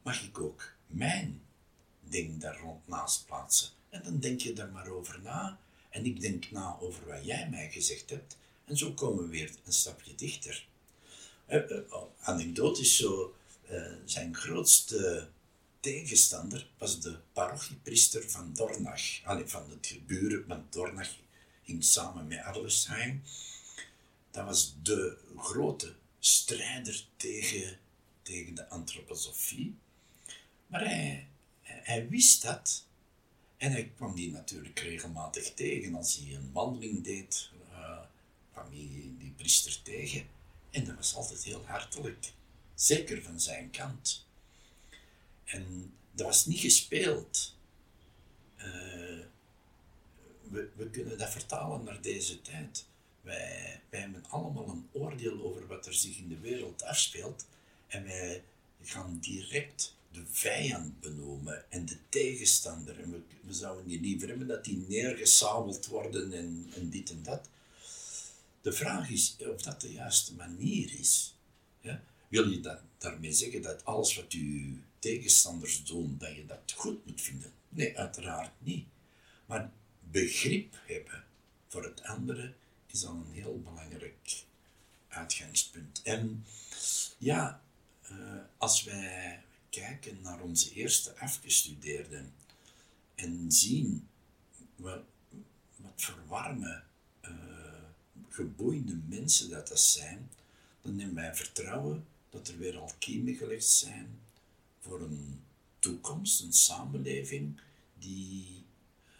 S4: mag ik ook mijn ding daar rond naast plaatsen. En dan denk je daar maar over na. En ik denk na over wat jij mij gezegd hebt. En zo komen we weer een stapje dichter. Uh, uh, anekdotisch zo, uh, zijn grootste tegenstander was de parochiepriester van Dornach. Van het geburen, want Dornach ging samen met Arlesheim. Dat was de grote strijder tegen, tegen de antroposofie. Maar hij, hij wist dat. En hij kwam die natuurlijk regelmatig tegen. Als hij een wandeling deed, uh, kwam hij die priester tegen. En dat was altijd heel hartelijk. Zeker van zijn kant. En dat was niet gespeeld. Uh, we, we kunnen dat vertalen naar deze tijd. Wij, wij hebben allemaal een oordeel over wat er zich in de wereld afspeelt. En wij gaan direct de vijand benoemen en de tegenstander. En we, we zouden niet liever hebben dat die neergesabeld worden en, en dit en dat. De vraag is of dat de juiste manier is. Ja? Wil je dat, daarmee zeggen dat alles wat uw tegenstanders doen, dat je dat goed moet vinden? Nee, uiteraard niet. Maar begrip hebben voor het andere is dan een heel belangrijk uitgangspunt. En ja, uh, als wij kijken naar onze eerste afgestudeerden en zien wat, wat geboeide mensen dat dat zijn, dan hebben wij vertrouwen dat er weer al kiemen gelegd zijn voor een toekomst, een samenleving die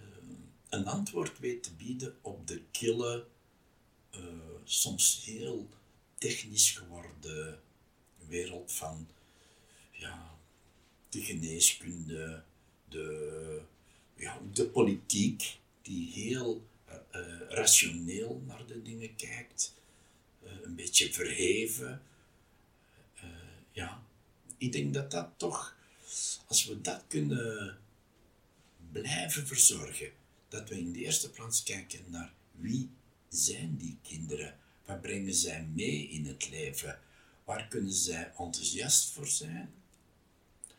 S4: uh, een antwoord weet te bieden op de kille uh, soms heel technisch geworden wereld van ja, de geneeskunde, de, ja, de politiek, die heel rationeel naar de dingen kijkt, uh, een beetje verheven. ja, ik denk dat dat toch, als we dat kunnen blijven verzorgen, dat we in de eerste plaats kijken naar wie zijn die kinderen? Wat brengen zij mee in het leven? Waar kunnen zij enthousiast voor zijn?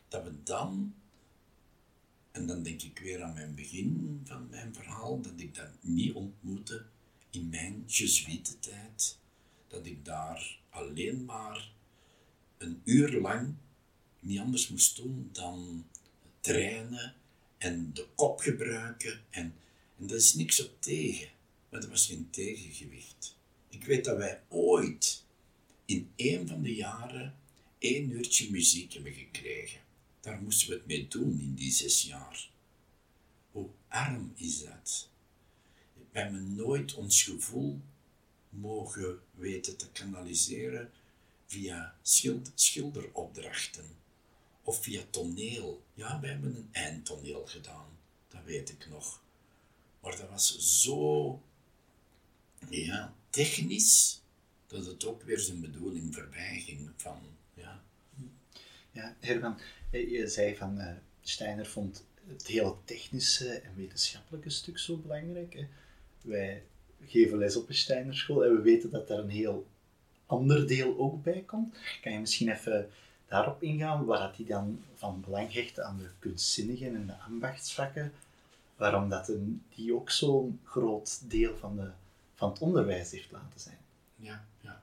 S4: Dat we dan, en dan denk ik weer aan mijn begin van mijn verhaal, dat ik dat niet ontmoette in mijn tijd, Dat ik daar alleen maar een uur lang niet anders moest doen dan trainen en de kop gebruiken. En, en daar is niks op tegen, maar er was geen tegengewicht. Ik weet dat wij ooit in een van de jaren één uurtje muziek hebben gekregen. Daar moesten we het mee doen in die zes jaar. Hoe arm is dat? We hebben nooit ons gevoel mogen weten te kanaliseren via schilderopdrachten of via toneel. Ja, we hebben een eindtoneel gedaan, dat weet ik nog. Maar dat was zo ja, technisch dat het ook weer zijn bedoeling voorbij ging. Van, ja.
S2: Ja, Herman, je zei van uh, Steiner vond het hele technische en wetenschappelijke stuk zo belangrijk. Wij geven les op een Steinerschool en we weten dat er een heel ander deel ook bij komt. Kan je misschien even daarop ingaan, waar hij dan van belang hecht aan de kunstzinnige en de ambachtsvakken, waarom dat een, die ook zo'n groot deel van, de, van het onderwijs heeft laten zijn?
S4: Ja, ja.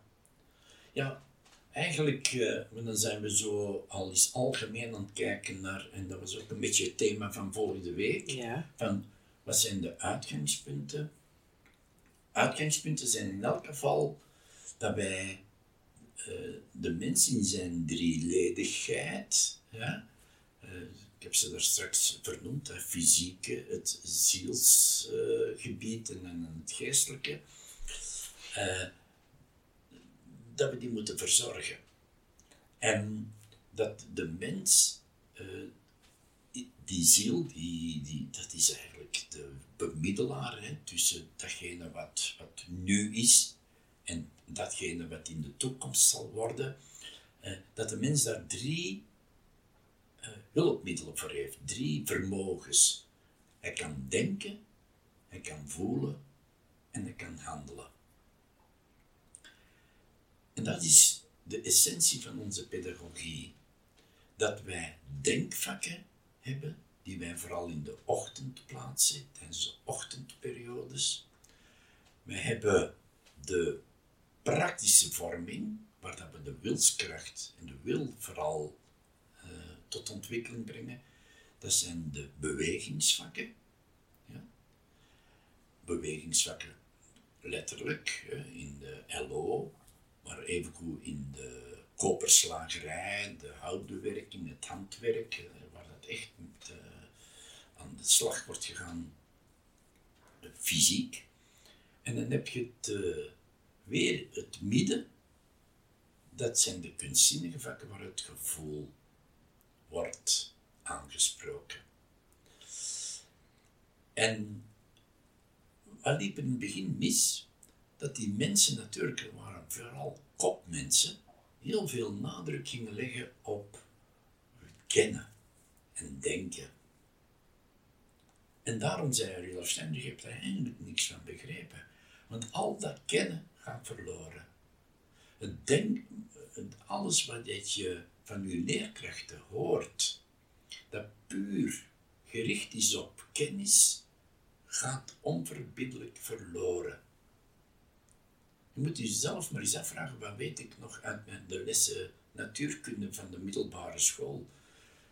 S4: Ja, eigenlijk uh, dan zijn we zo al eens algemeen aan het kijken naar, en dat was ook een beetje het thema van volgende week,
S3: ja.
S4: van wat zijn de uitgangspunten uitgangspunten zijn in elk geval dat wij uh, de mens in zijn drieledigheid, ja, uh, ik heb ze daar straks vernoemd, het fysieke, het zielsgebied en het geestelijke, eh, dat we die moeten verzorgen. En dat de mens die ziel, die, die, dat is eigenlijk de bemiddelaar hè, tussen datgene wat, wat nu is en datgene wat in de toekomst zal worden. Eh, dat de mens daar drie eh, hulpmiddelen voor heeft, drie vermogens. Hij kan denken, hij kan voelen en hij kan handelen. En dat is de essentie van onze pedagogie. Dat wij denkvakken hebben, die wij vooral in de ochtend plaatsen, tijdens de ochtendperiodes. Wij hebben de praktische vorming, waar dat we de wilskracht en de wil vooral uh, tot ontwikkeling brengen. Dat zijn de bewegingsvakken. Ja. Bewegingsvakken letterlijk in de LO, maar evengoed in de koperslagerij, de houtbewerking, het handwerk, eh, waar dat echt met, uh, aan de slag wordt gegaan, fysiek. En dan heb je het, uh, weer het midden, dat zijn de kunstzinnige vakken waar het gevoel wordt aangesproken. En wat liep in het begin mis? Dat die mensen natuurlijk waren vooral kopmensen, heel veel nadruk gingen leggen op kennen en denken. En daarom zei Rudolf Steiner, je hebt er eigenlijk niks van begrepen. Want al dat kennen gaat verloren. Het alles wat je van je leerkrachten hoort, dat puur gericht is op kennis, gaat onverbiddelijk verloren. Je moet jezelf maar eens afvragen, wat weet ik nog uit de lessen natuurkunde van de middelbare school?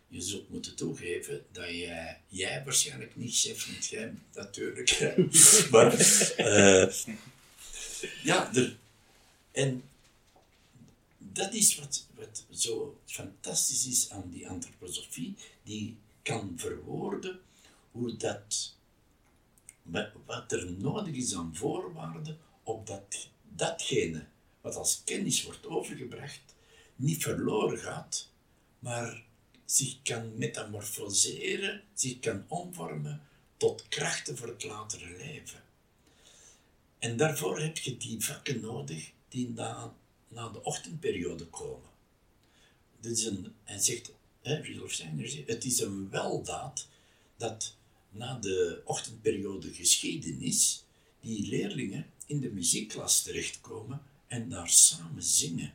S4: Je zult moeten toegeven dat jij, jij waarschijnlijk niet chef bent, jij natuurlijk. maar, uh, ja, en dat is wat, wat zo fantastisch is aan die antroposofie, die kan verwoorden hoe dat, wat er nodig is aan voorwaarden, op dat datgene wat als kennis wordt overgebracht, niet verloren gaat, maar zich kan metamorfoseren, zich kan omvormen tot krachten voor het latere leven. En daarvoor heb je die vakken nodig die na, na de ochtendperiode komen. Dit is een, hij zegt, hè, Rudolf Steiner zegt, het is een weldaad dat na de ochtendperiode geschiedenis die leerlingen in de muziekklas terechtkomen en daar samen zingen.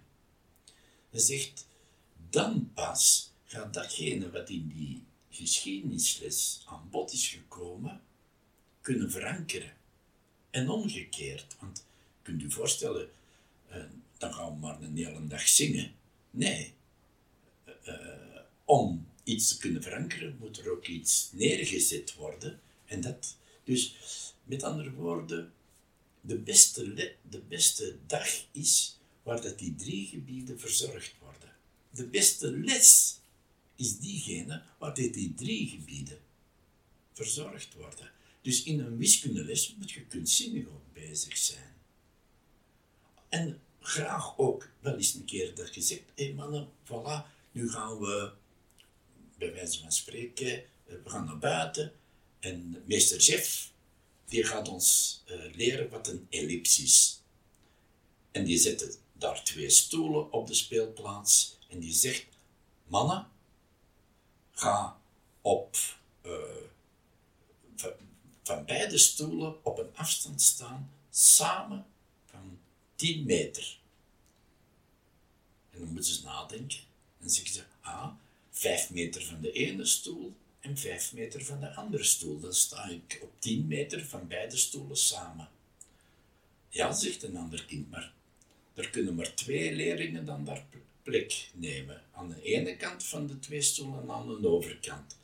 S4: Hij zegt, dan pas gaat datgene wat in die geschiedenisles aan bod is gekomen, kunnen verankeren. En omgekeerd, want kunt u voorstellen, uh, dan gaan we maar een hele dag zingen. Nee, uh, om iets iets te kunnen verankeren, moet er ook iets neergezet worden. En dat, dus met andere woorden, de beste, de beste dag is waar dat die drie gebieden verzorgd worden. De beste les is diegene waar dit die drie gebieden verzorgd worden. Dus in een wiskundeles moet je kunstzinnig ook bezig zijn. En graag ook wel eens een keer dat je zegt, hé mannen, voilà, nu gaan we, bij wijze van spreken, eh, we gaan naar buiten en meester Jeff, die gaat ons eh, leren wat een ellipsis is. En die zette daar twee stoelen op de speelplaats en die zegt, mannen, ga op eh, van, beide stoelen op een afstand staan, samen van 10 meter. En dan moeten ze nadenken. En zeggen ze, ah, 5 meter van de ene stoel en 5 meter van de andere stoel. Dan sta ik op 10 meter van beide stoelen samen. Ja, zegt een ander kind, maar er kunnen maar twee leerlingen dan daar plek nemen. Aan de ene kant van de twee stoelen en aan de overkant.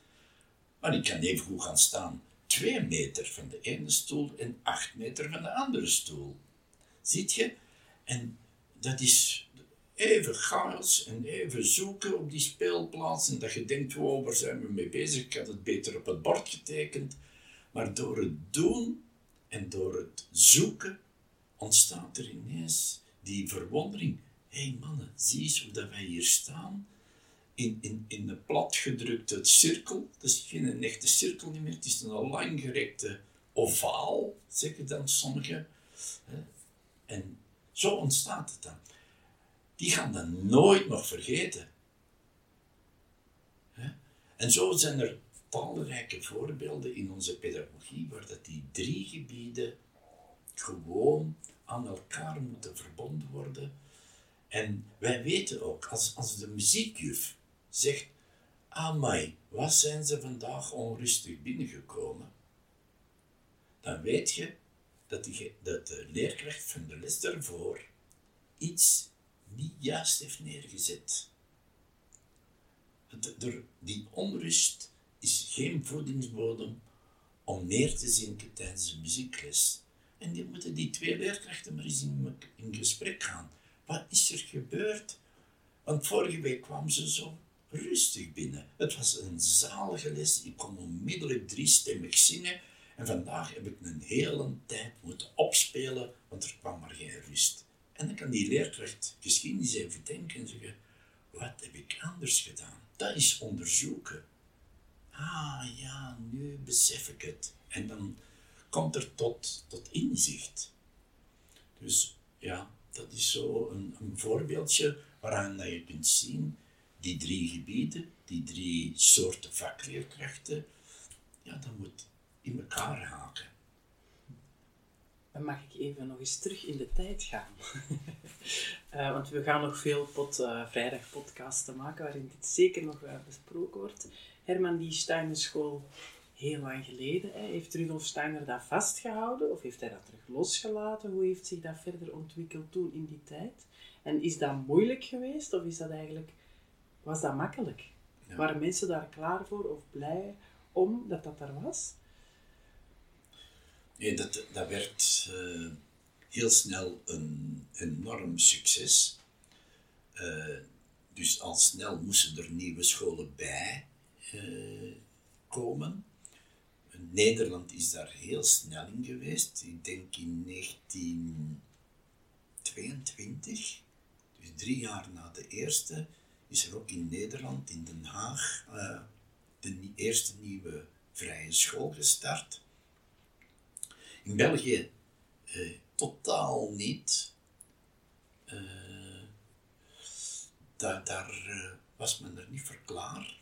S4: Maar ik kan even goed gaan staan. Twee meter van de ene stoel en acht meter van de andere stoel. Ziet je? En dat is even chaos en even zoeken op die speelplaats. En dat je denkt, waar zijn we mee bezig? Ik had het beter op het bord getekend. Maar door het doen en door het zoeken ontstaat er ineens die verwondering. Hé hey mannen, zie eens hoe dat wij hier staan. In, in, in een platgedrukte cirkel. Het is geen echte cirkel meer, het is een langgerekte ovaal, zeggen dan sommigen. En zo ontstaat het dan. Die gaan dat nooit nog vergeten. En zo zijn er talrijke voorbeelden in onze pedagogie waar dat die drie gebieden gewoon aan elkaar moeten verbonden worden. En wij weten ook, als, als de muziekjuf zegt, amai, wat zijn ze vandaag onrustig binnengekomen? Dan weet je dat, die, dat de leerkracht van de les daarvoor iets niet juist heeft neergezet. Er- Die onrust is geen voedingsbodem om neer te zinken tijdens de muziekles. En die moeten die twee leerkrachten maar eens in gesprek gaan. Wat is er gebeurd? Want vorige week kwam ze zo rustig binnen. Het was een zalige les. Ik kon onmiddellijk driestemmig zingen. En vandaag heb ik een hele tijd moeten opspelen, want er kwam maar geen rust. En dan kan die leerkracht geschiedenis even denken en zeggen, wat heb ik anders gedaan? Dat is onderzoeken. Ah ja, nu besef ik het. En dan komt er tot, tot inzicht. Dus ja, dat is zo een, een voorbeeldje waaraan dat je kunt zien, die drie gebieden, die drie soorten vakleerkrachten, ja, dat moet in elkaar haken.
S3: Mag ik even nog eens terug in de tijd gaan. Eh, want we gaan nog veel pot, eh, vrijdag podcasten maken waarin dit zeker nog eh, besproken wordt. Herman, die Steinerschool, heel lang geleden, hè, heeft Rudolf Steiner dat vastgehouden of heeft hij dat terug losgelaten? Hoe heeft zich dat verder ontwikkeld toen in die tijd? En is dat moeilijk geweest of is dat eigenlijk, was dat makkelijk?
S4: Ja.
S3: Waren mensen daar klaar voor of blij om dat dat er was?
S4: Nee, dat, dat werd eh, heel snel een enorm succes. Eh, dus al snel moesten er nieuwe scholen bij eh, komen. Nederland is daar heel snel in geweest. Ik denk in 1922, dus drie jaar na de eerste, is er ook in Nederland, in Den Haag, de eerste nieuwe vrije school gestart. In België eh, totaal niet. Eh, daar daar eh, was men er niet voor klaar.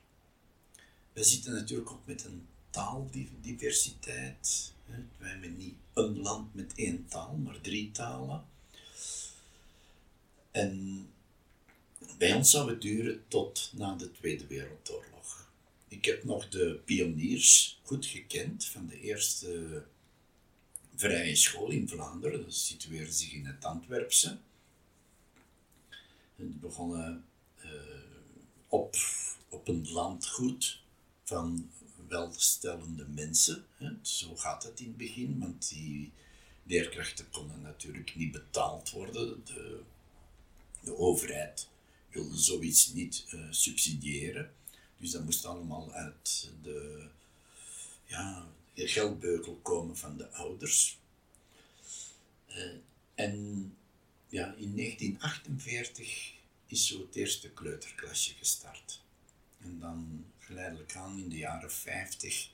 S4: We zitten natuurlijk ook met een taaldiversiteit. Wij hebben niet een land met één taal, maar drie talen. En bij ons zou het duren tot na de Tweede Wereldoorlog. Ik heb nog de pioniers goed gekend van de eerste vrije school in Vlaanderen. Dat situeerde zich in het Antwerpse. Die begonnen eh, op, op een landgoed van welstellende mensen. Hè. Zo gaat het in het begin, want die leerkrachten konden natuurlijk niet betaald worden. De, de overheid wilde zoiets niet uh, subsidiëren. Dus dat moest allemaal uit de, ja, de geldbeugel komen van de ouders. Uh, en ja, in 1948 is zo het eerste kleuterklasje gestart. En dan geleidelijk aan in de jaren 50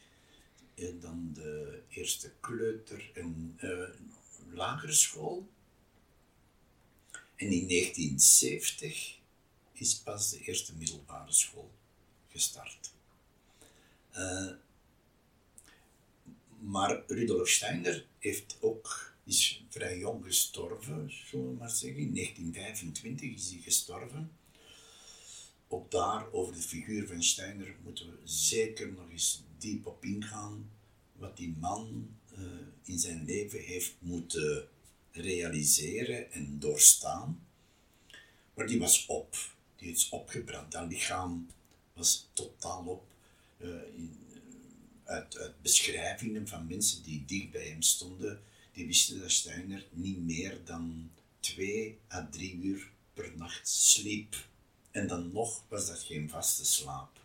S4: eh, dan de eerste kleuter- en uh, lagere school. En in 1970 is pas de eerste middelbare school gestart. Uh, maar Rudolf Steiner heeft ook, is vrij jong gestorven, zullen we maar zeggen. In 1925 is hij gestorven. Ook daar, over de figuur van Steiner, moeten we zeker nog eens diep op ingaan. Wat die man uh, in zijn leven heeft moeten realiseren en doorstaan. Maar die was op, die is opgebrand. Dat lichaam was totaal op. In, uit, beschrijvingen van mensen die dicht bij hem stonden, die wisten dat Steiner niet meer dan twee à drie uur per nacht sliep. En dan nog was dat geen vaste slaap.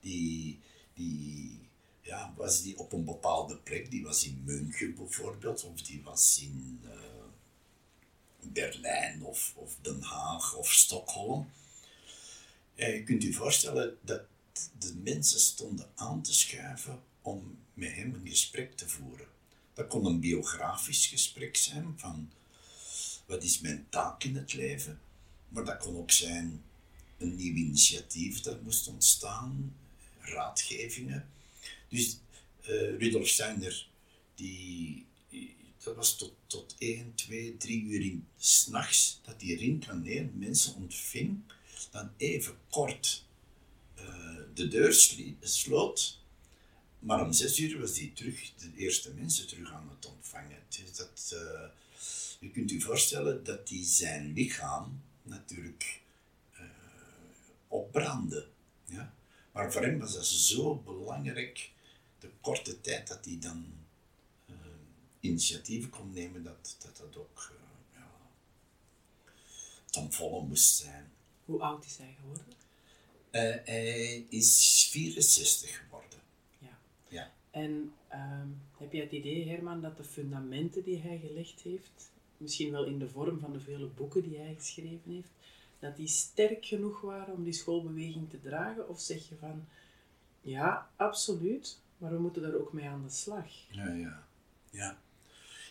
S4: Die, die, ja, was die op een bepaalde plek, die was in München bijvoorbeeld, of die was in uh, Berlijn of, of Den Haag of Stockholm. Je kunt je voorstellen dat de mensen stonden aan te schuiven om met hem een gesprek te voeren. Dat kon een biografisch gesprek zijn van wat is mijn taak in het leven, maar dat kon ook zijn een nieuw initiatief dat moest ontstaan, raadgevingen. Dus uh, Rudolf Steiner, die, dat was tot, tot 1, 2, 3 uur s'nachts dat hij reincarneerde mensen ontving, dan even kort de deur sloot, maar om 6 uur was hij terug, de eerste mensen terug aan het ontvangen. Dus dat, je kunt u voorstellen dat hij zijn lichaam natuurlijk opbranden. Ja? Maar voor hem was dat zo belangrijk, de korte tijd dat hij dan initiatieven kon nemen, dat dat, dat ook ja, ten volle moest zijn.
S3: Hoe oud is hij geworden?
S4: Uh, hij is 64 geworden.
S3: Ja.
S4: ja.
S3: En ehm, heb jij het idee, Herman, dat de fundamenten die hij gelegd heeft, misschien wel in de vorm van de vele boeken die hij geschreven heeft, dat die sterk genoeg waren om die schoolbeweging te dragen? Of zeg je van, ja, absoluut, maar we moeten daar ook mee aan de slag?
S4: Ja, ja. Ja,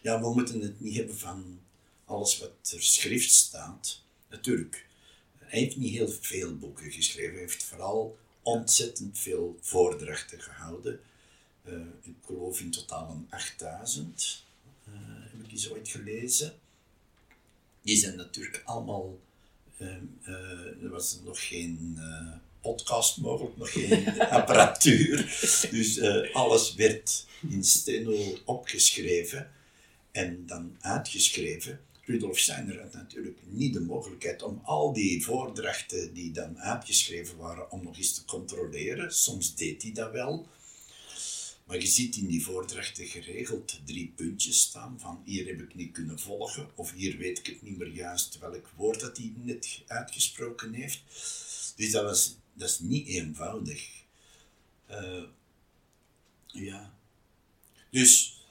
S4: ja we moeten het niet hebben van alles wat er schrift staat. Natuurlijk, hij heeft niet heel veel boeken geschreven. Hij heeft vooral ontzettend veel voordrachten gehouden. Uh, ik geloof in totaal een 8000, uh, eh, heb ik eens ooit gelezen. Die zijn natuurlijk allemaal Ehm, eh, er was nog geen eh, podcast mogelijk, nog geen apparatuur. Dus eh, alles werd in steno opgeschreven en dan uitgeschreven. Rudolf Steiner had natuurlijk niet de mogelijkheid om al die voordrachten die dan uitgeschreven waren, om nog eens te controleren. Soms deed hij dat wel. Maar je ziet in die voordrachten geregeld drie puntjes staan van hier heb ik niet kunnen volgen of hier weet ik het niet meer juist welk woord dat hij net uitgesproken heeft. Dus dat, was, dat is niet eenvoudig. Uh, ja. Dus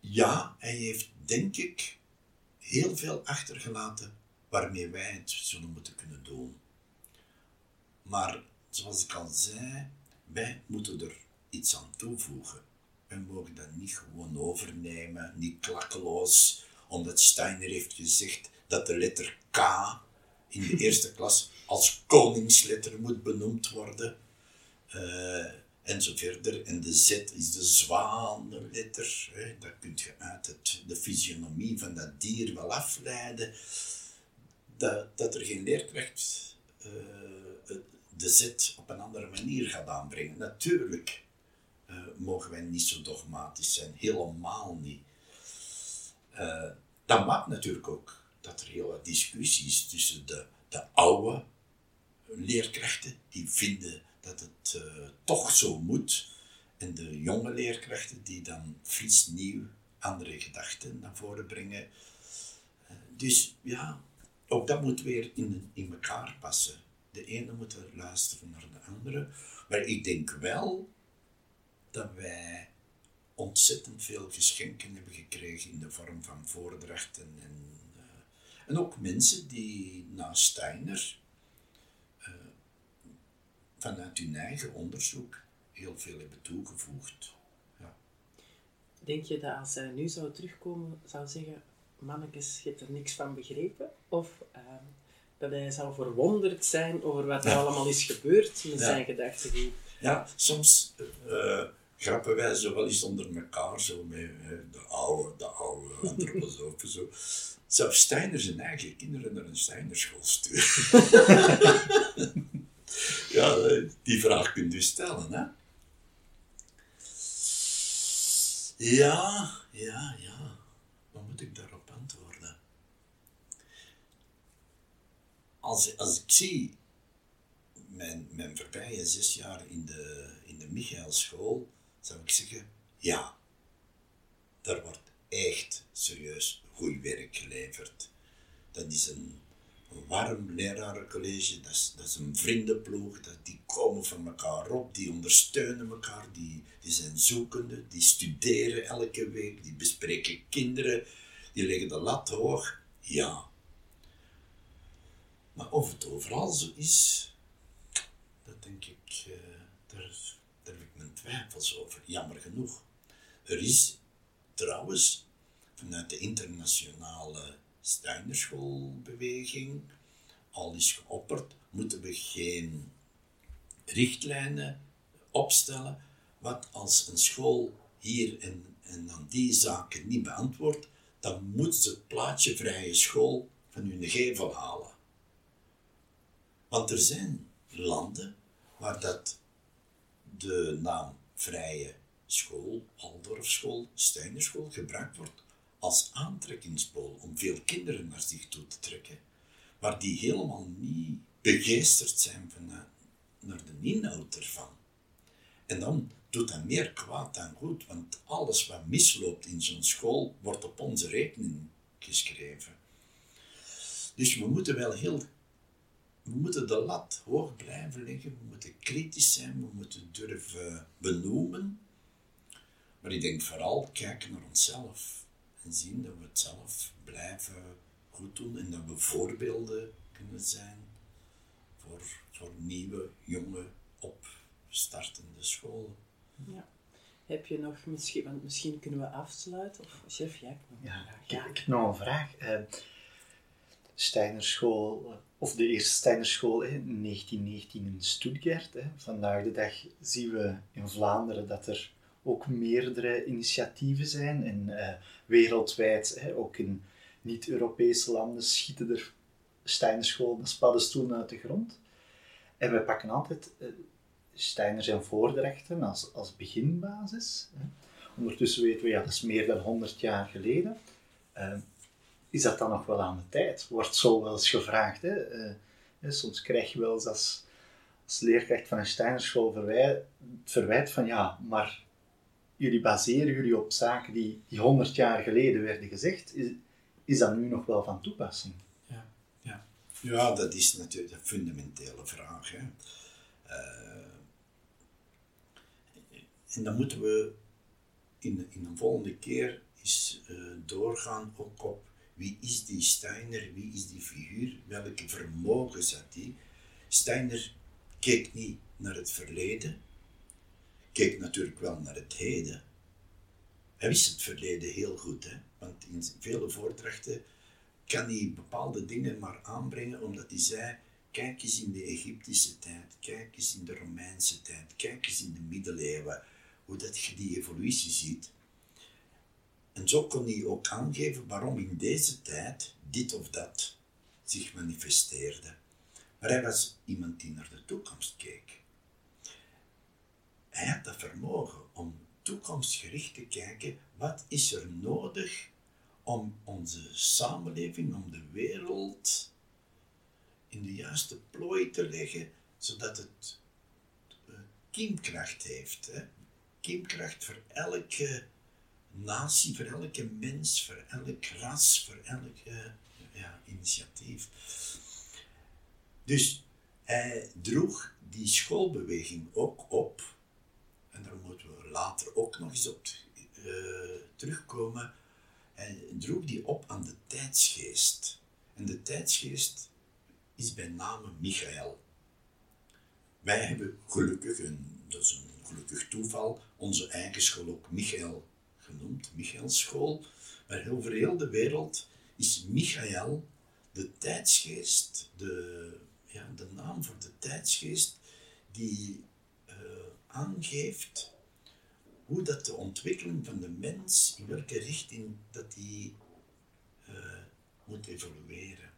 S4: ja, hij heeft denk ik heel veel achtergelaten waarmee wij het zullen moeten kunnen doen. Maar zoals ik al zei, wij moeten er iets aan toevoegen. We mogen dat niet gewoon overnemen, niet klakkeloos, omdat Steiner heeft gezegd dat de letter K in de eerste klas als koningsletter moet benoemd worden. Uh, en zo verder. En de Z is de zwanenletter. Hè. Dat kun je uit het, de fysionomie van dat dier wel afleiden. Dat, dat er geen leerkracht uh, de Z op een andere manier gaat aanbrengen. Natuurlijk uh, mogen wij niet zo dogmatisch zijn. Helemaal niet. Uh, dat maakt natuurlijk ook dat er heel wat discussies tussen de, de oude leerkrachten die vinden dat het eh, toch zo moet. En de jonge leerkrachten die dan fris nieuw andere gedachten naar voren brengen. Eh, dus ja, ook dat moet weer in, in elkaar passen. De ene moet luisteren naar de andere. Maar ik denk wel dat wij ontzettend veel geschenken hebben gekregen in de vorm van voordrachten. En, uh, en ook mensen die na Steiner vanuit hun eigen onderzoek heel veel hebben toegevoegd. Ja.
S3: Denk je dat als hij nu zou terugkomen, zou zeggen, mannekes, je hebt er niks van begrepen? Of uh, dat hij zou verwonderd zijn over wat er allemaal is gebeurd ja. zijn gedachtegoed?
S4: Ja, soms uh, grappen wij zo wel eens onder elkaar, zo met de oude, de oude antroposofen, zo. Zou Steiner zijn eigen kinderen naar een Steinerschool sturen? ja, die vraag kunt u stellen, hè? Ja, ja, ja. Wat moet ik daarop antwoorden? Als, als ik zie mijn, mijn voorbije zes jaar in de, in de Michaelschool, zou ik zeggen, ja, daar wordt echt serieus goed werk geleverd. Dat is een, een warm lerarencollege, dat is, dat is een vriendenploeg, dat, die komen van elkaar op, die ondersteunen elkaar, die, die zijn zoekende, die studeren elke week, die bespreken kinderen, die leggen de lat hoog. Ja. Maar of het overal zo is, dat denk ik, daar, daar heb ik mijn twijfels over, jammer genoeg. Er is trouwens vanuit de internationale Steinerschoolbeweging al is geopperd, moeten we geen richtlijnen opstellen. Wat als een school hier en, en dan die zaken niet beantwoordt, dan moet ze het plaatje vrije school van hun gevel halen. Want er zijn landen waar dat de naam vrije school, Waldorfschool, Steinerschool gebruikt wordt als aantrekkingspool om veel kinderen naar zich toe te trekken, maar die helemaal niet begeesterd zijn van naar, naar de inhoud ervan. En dan doet dat meer kwaad dan goed, want alles wat misloopt in zo'n school wordt op onze rekening geschreven. Dus we moeten wel heel. We moeten de lat hoog blijven leggen, we moeten kritisch zijn, we moeten durven benoemen. Maar ik denk vooral kijken naar onszelf en zien dat we het zelf blijven goed doen en dat we voorbeelden kunnen zijn voor, voor nieuwe, jonge, opstartende scholen.
S3: Ja. Heb je nog misschien, want misschien kunnen we afsluiten, of chef, jij nog
S2: ja, ja, ik heb nog een vraag. Uh, Steinerschool, of de eerste Steinerschool in 1919 in Stuttgart. Hè. Vandaag de dag zien we in Vlaanderen dat er ook meerdere initiatieven zijn. En uh, wereldwijd, hè, ook in niet-Europese landen, schieten er Steinerscholen als paddenstoelen uit de grond. En we pakken altijd uh, Steiner zijn voordrachten als, als beginbasis. Hè. Ondertussen weten we, ja, dat is meer dan 100 jaar geleden. Uh, is dat dan nog wel aan de tijd? Wordt zo wel eens gevraagd. Hè? soms krijg je wel eens als, als leerkracht van een Steinerschool verwijt, verwijt van ja, maar jullie baseren jullie op zaken die, die 100 jaar geleden werden gezegd. Is, is dat nu nog wel van toepassing?
S4: Ja, ja. ja dat is natuurlijk een fundamentele vraag. Hè. Uh, en dan moeten we in, in een volgende keer eens uh, doorgaan ook op wie is die Steiner, wie is die figuur, welke vermogen zat die. Steiner keek niet naar het verleden, keek natuurlijk wel naar het heden. Hij wist het verleden heel goed, hè? want in vele voordrachten kan hij bepaalde dingen maar aanbrengen omdat hij zei: kijk eens in de Egyptische tijd, kijk eens in de Romeinse tijd, kijk eens in de middeleeuwen, hoe dat je die evolutie ziet. En zo kon hij ook aangeven waarom in deze tijd dit of dat zich manifesteerde. Maar hij was iemand die naar de toekomst keek. Hij had dat vermogen om toekomstgericht te kijken, wat is er nodig om onze samenleving, om de wereld in de juiste plooi te leggen, zodat het uh, kiemkracht heeft. Hè? Kiemkracht voor elke natie, voor elke mens, voor elk ras, voor elk ja, initiatief. Dus hij droeg die schoolbeweging ook op, en daar moeten we later ook nog eens op uh, terugkomen. Hij droeg die op aan de tijdsgeest. En de tijdsgeest is bij name Michael. Wij hebben gelukkig, en dat is een gelukkig toeval, onze eigen school ook Michael genoemd, Michaelschool. Maar over heel de wereld is Michael de tijdsgeest, de, ja, de naam voor de tijdsgeest die aangeeft hoe dat de ontwikkeling van de mens, in welke richting dat die uh, moet evolueren.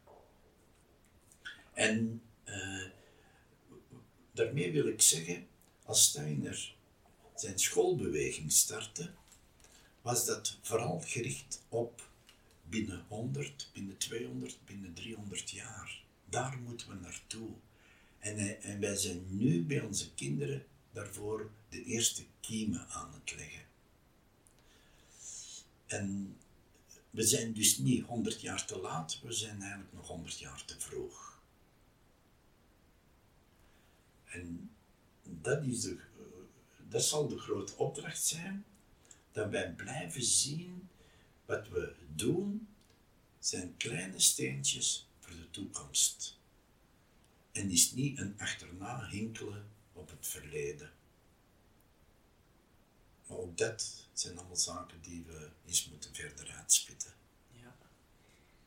S4: En uh, daarmee wil ik zeggen, als Steiner zijn schoolbeweging startte, was dat vooral gericht op binnen 100, binnen 200, binnen 300 jaar. Daar moeten we naartoe. En, en wij zijn nu bij onze kinderen daarvoor de eerste kiemen aan het leggen. En we zijn dus niet 100 jaar te laat, we zijn eigenlijk nog 100 jaar te vroeg. En dat, is de, dat zal de grote opdracht zijn, dat wij blijven zien wat we doen, zijn kleine steentjes voor de toekomst. En is niet een achterna hinkelen op het verleden. Maar ook dat zijn allemaal zaken die we eens moeten verder uitspitten.
S3: Ja,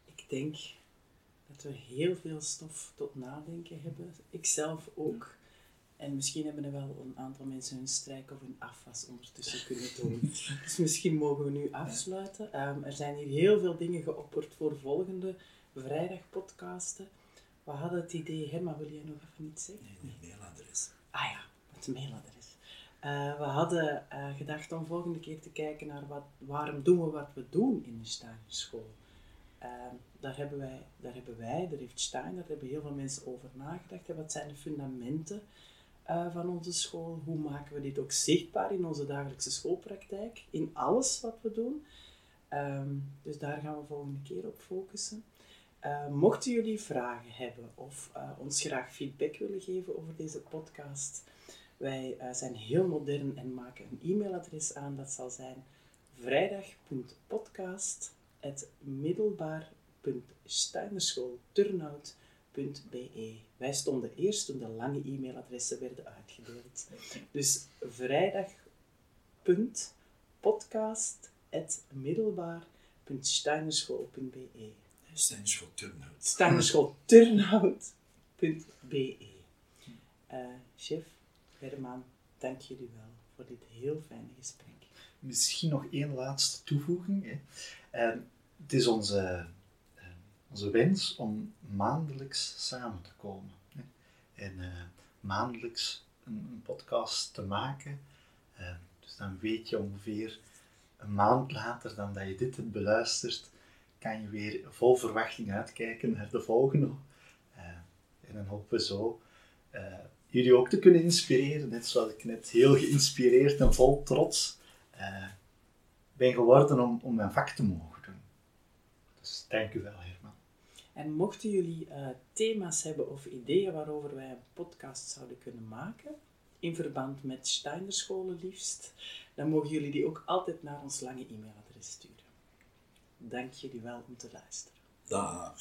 S3: ik denk dat we heel veel stof tot nadenken hebben. Ikzelf ook. En misschien hebben er wel een aantal mensen hun strijk of hun afwas ondertussen kunnen doen. dus misschien mogen we nu afsluiten. Um, er zijn hier heel veel dingen geopperd voor volgende vrijdagpodcasten. We hadden het idee, hè, maar wil jij nog even iets zeggen?
S4: Nee, het mailadres.
S3: Ah ja, het mailadres. Uh, we hadden uh, gedacht om volgende keer te kijken naar wat, waarom doen we wat we doen in de Steinerschool. Uh, daar, hebben wij, daar hebben wij, daar heeft Steiner, daar hebben heel veel mensen over nagedacht. Hè. Wat zijn de fundamenten van onze school? Hoe maken we dit ook zichtbaar in onze dagelijkse schoolpraktijk? In alles wat we doen. Um, dus daar gaan we volgende keer op focussen. Uh, mochten jullie vragen hebben of uh, ons graag feedback willen geven over deze podcast, wij uh, zijn heel modern en maken een e-mailadres aan. Dat zal zijn vrijdag.podcast.middelbaar.steinerschoolturnhout.be Wij stonden eerst toen de lange e-mailadressen werden uitgedeeld. Dus vrijdag.podcast.middelbaar.steinerschool.be
S4: Steinerschool Turnhout.
S3: Steinerschoolturnhout.be uh, Chef Herman, dank jullie wel voor dit heel fijne gesprek.
S2: Misschien nog één laatste toevoeging. Hè. Uh, het is onze, uh, onze wens om maandelijks samen te komen. Hè. En uh, maandelijks een, een, podcast te maken. dus dan weet je ongeveer een maand later dan dat je dit hebt beluisterd, kan je weer vol verwachting uitkijken naar de volgende. Uh, en dan hopen we zo uh, jullie ook te kunnen inspireren, net zoals ik net heel geïnspireerd en vol trots uh, ben geworden om, om mijn vak te mogen doen. Dus dank u wel, Herman.
S3: En mochten jullie thema's hebben of ideeën waarover wij een podcast zouden kunnen maken, in verband met Steinerscholen liefst, dan mogen jullie die ook altijd naar ons lange e-mailadres sturen dank jullie wel om te luisteren.
S4: Dag.